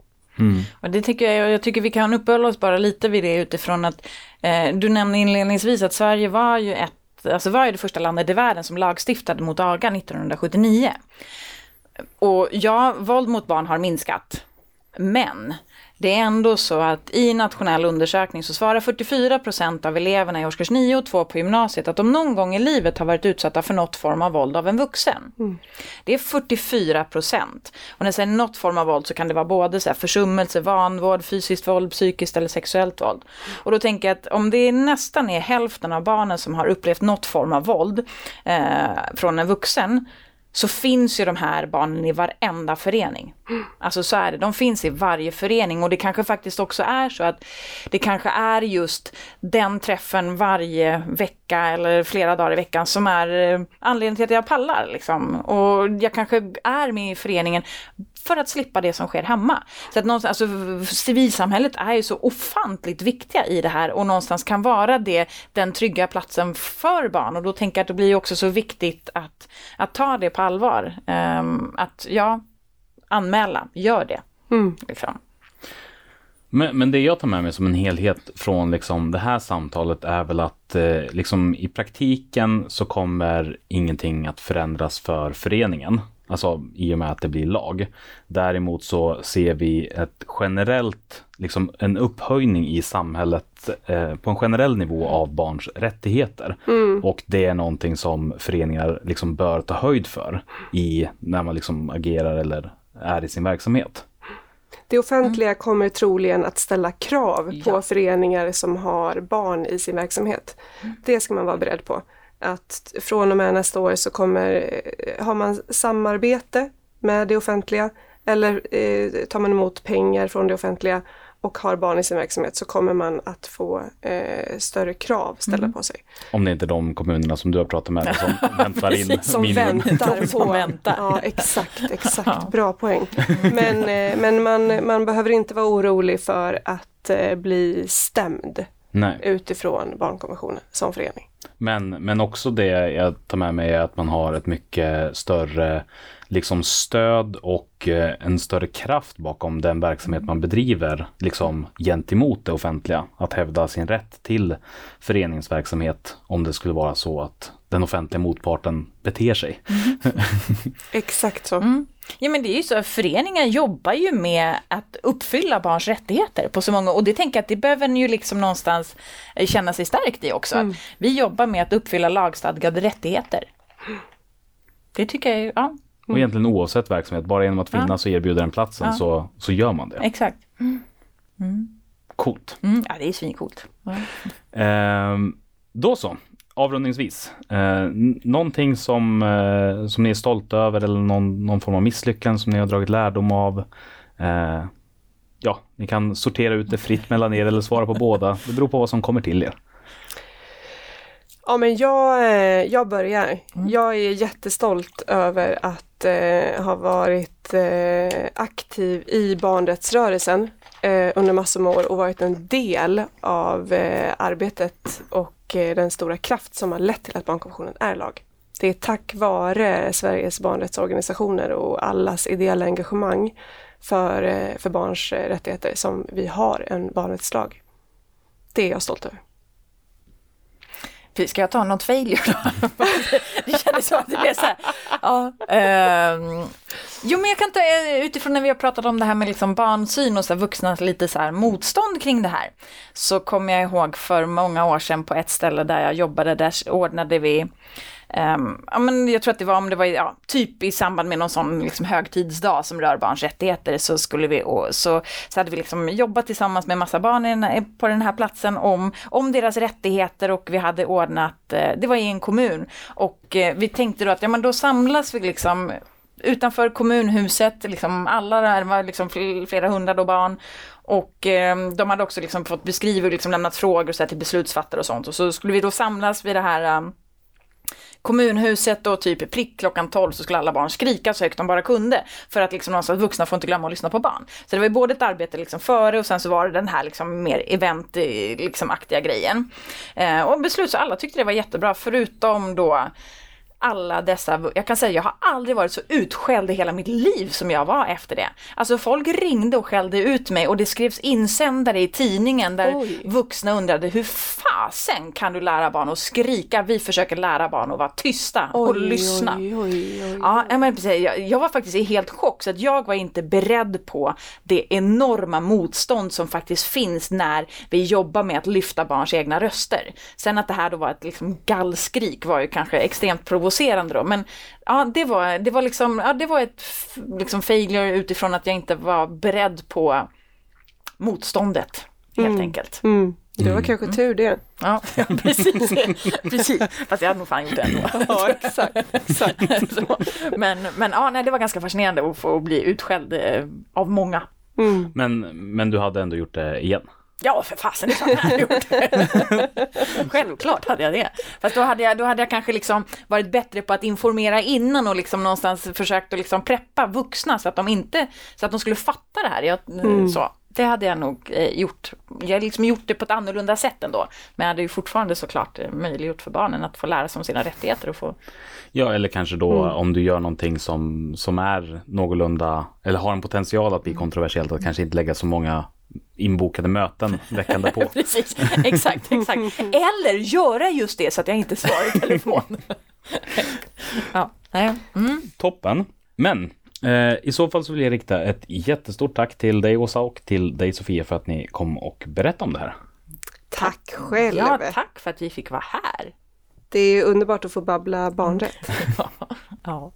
S3: Och det tycker jag, jag tycker vi kan uppehålla oss bara lite vid det utifrån att eh, du nämnde inledningsvis att Sverige var ju ett, alltså var ju det första landet i världen som lagstiftade mot aga 1979. Och ja, våld mot barn har minskat. Men det är ändå så att i nationell undersökning så svarar 44 procent av eleverna i årskurs 9 och 2 på gymnasiet att de någon gång i livet har varit utsatta för något form av våld av en vuxen. Det är 44 procent. Och när jag säger något form av våld så kan det vara både så här försummelse, vanvård, fysiskt våld, psykiskt eller sexuellt våld. Och då tänker jag att om det är nästan är hälften av barnen som har upplevt något form av våld eh, från en vuxen så finns ju de här barnen i varenda förening. Alltså så är det, de finns i varje förening och det kanske faktiskt också är så att det kanske är just den träffen varje vecka eller flera dagar i veckan som är eh, anledningen till att jag pallar liksom. Och jag kanske är med i föreningen för att slippa det som sker hemma. Så att någonstans, alltså, civilsamhället är ju så ofantligt viktiga i det här och någonstans kan vara det den trygga platsen för barn och då tänker jag att det blir också så viktigt att, att ta det på allvar. Um, att ja, anmäla, gör det. Liksom.
S1: Men, men det jag tar med mig som en helhet från liksom det här samtalet är väl att eh, liksom i praktiken så kommer ingenting att förändras för föreningen. Alltså i och med att det blir lag. Däremot så ser vi ett generellt, liksom en upphöjning i samhället eh, på en generell nivå av barns rättigheter. Och det är någonting som föreningar liksom bör ta höjd för i när man liksom agerar eller är i sin verksamhet.
S2: Det offentliga kommer troligen att ställa krav på
S3: Ja.
S2: föreningar som har barn i sin verksamhet. Det ska man vara beredd på. Att från och med nästa år så kommer, eh, har man samarbete med det offentliga eller eh, tar man emot pengar från det offentliga och har barn i sin verksamhet så kommer man att få eh, större krav ställda
S3: Mm.
S2: på sig.
S1: Om det inte är de kommunerna som du har pratat med som väntar in
S2: Som väntar på...
S3: väntar.
S2: Ja, exakt, exakt.
S3: Ja.
S2: Bra poäng. Men, eh, men man, man behöver inte vara orolig för att eh, bli stämd
S1: Nej.
S2: utifrån barnkonventionen som förening.
S1: Men, men också det jag tar med mig är att man har ett mycket större liksom stöd och eh, en större kraft bakom den verksamhet man bedriver liksom gentemot det offentliga. Att hävda sin rätt till föreningsverksamhet om det skulle vara så att den offentliga motparten beter sig.
S2: Exakt så.
S3: Mm. Ja men det är ju så, föreningar jobbar ju med att uppfylla barns rättigheter på så många, och det tänker jag att det behöver ni ju liksom någonstans eh, känna sig stärkt i också. Att vi jobbar med att uppfylla lagstadgade rättigheter. Det tycker jag ju, ja,
S1: Och egentligen oavsett verksamhet, bara genom att finnas och erbjuda den platsen
S3: Ja.
S1: så, så gör man det.
S3: exakt.
S1: Coolt.
S3: Mm, ja det är svincoolt. Ja.
S1: Ehm, då så, avrundningsvis. Eh, någonting som, eh, som ni är stolta över eller någon, någon form av misslyckande som ni har dragit lärdom av. Eh, ja, ni kan sortera ut det fritt mellan er eller svara på båda. Det beror på vad som kommer till er.
S2: Ja men jag, eh, jag börjar. Jag är jättestolt över att eh, ha varit eh, aktiv i barnrättsrörelsen eh, under massor med år och varit en del av eh, arbetet och eh, den stora kraft som har lett till att barnkonventionen är lag. Det är tack vare Sveriges barnrättsorganisationer och allas ideella engagemang för, eh, för barns eh, rättigheter som vi har en barnrättslag. Det är jag stolt över.
S3: Typ, Ska jag ta något failure då? det kändes som att det blev så här. Ja, ehm, jo men jag kan ta eh, utifrån när vi har pratat om det här med liksom barnsyn och så här, vuxnas lite så här motstånd kring det här. Så kommer jag ihåg för många år sedan på ett ställe där jag jobbade, där ordnade vi Um, ja, men jag tror att det var om det var ja, typ i samband med någon sån liksom högtidsdag som rör barns rättigheter så skulle vi och så, så hade vi liksom jobbat tillsammans med massa barn den här, på den här platsen om, om deras rättigheter och vi hade ordnat, eh, det var i en kommun och eh, vi tänkte då att ja men då samlas vi liksom utanför kommunhuset, liksom alla där var liksom flera hundra då barn. Och eh, de hade också liksom fått beskriva och liksom lämnat frågor så här, till beslutsfattare och sånt. Och så skulle vi då samlas vid det här eh, kommunhuset och typ prick klockan 12 så skulle alla barn skrika så högt de bara kunde. För att liksom någonstans vuxna får inte glömma att lyssna på barn. Så det var ju både ett arbete liksom före och sen så var det den här liksom mer event eh, liksom aktiga grejen. Eh, och beslut så alla tyckte det var jättebra förutom då alla dessa, jag kan säga jag har aldrig varit så utskälld i hela mitt liv som jag var efter det. Alltså folk ringde och skällde ut mig och det skrevs insändare i tidningen där
S2: Oj.
S3: vuxna undrade hur fasen kan du lära barn att skrika? Vi försöker lära barn att vara tysta och lyssna.
S2: Oj, oj, oj.
S3: Ja, men precis. Jag, jag var faktiskt i helt chock så att jag var inte beredd på det enorma motstånd som faktiskt finns när vi jobbar med att lyfta barns egna röster. Sen att det här då var ett liksom gallskrik var ju kanske extremt provocerande då, men ja, det var, det var liksom, ja, det var ett liksom failure utifrån att jag inte var beredd på motståndet, helt enkelt.
S2: Mm. Det var kanske tur det.
S3: Ja, precis. precis. Fast jag hade nog fan gjort det ändå.
S2: Ja, exakt. exakt.
S3: Så, men men ja, nej, det var ganska fascinerande att få bli utskälld eh, av många.
S2: Mm.
S1: Men, men du hade ändå gjort det igen.
S3: Ja, för fasen, det klart jag hade gjort. Självklart hade jag det. Fast då hade jag, då hade jag kanske liksom varit bättre på att informera innan och liksom någonstans försökt att liksom preppa vuxna så att de inte, så att de skulle fatta det här. Jag, så, det hade jag nog eh, gjort. Jag hade liksom gjort det på ett annorlunda sätt ändå. Men jag hade ju fortfarande såklart eh, möjliggjort för barnen att få lära sig om sina rättigheter och få
S1: Ja, eller kanske då om du gör någonting som, som är någorlunda, eller har en potential att bli kontroversiellt, att kanske inte lägga så många inbokade möten veckan därpå.
S3: Precis, exakt, exakt. Eller göra just det så att jag inte svarar i telefon. ja. Mm.
S1: Toppen. Men eh, i så fall så vill jag rikta ett jättestort tack till dig Åsa och till dig Sofia för att ni kom och berättade om det här.
S2: Tack själv.
S3: Ja, tack för att vi fick vara här.
S2: Det är underbart att få babbla barnrätt.
S3: Ja.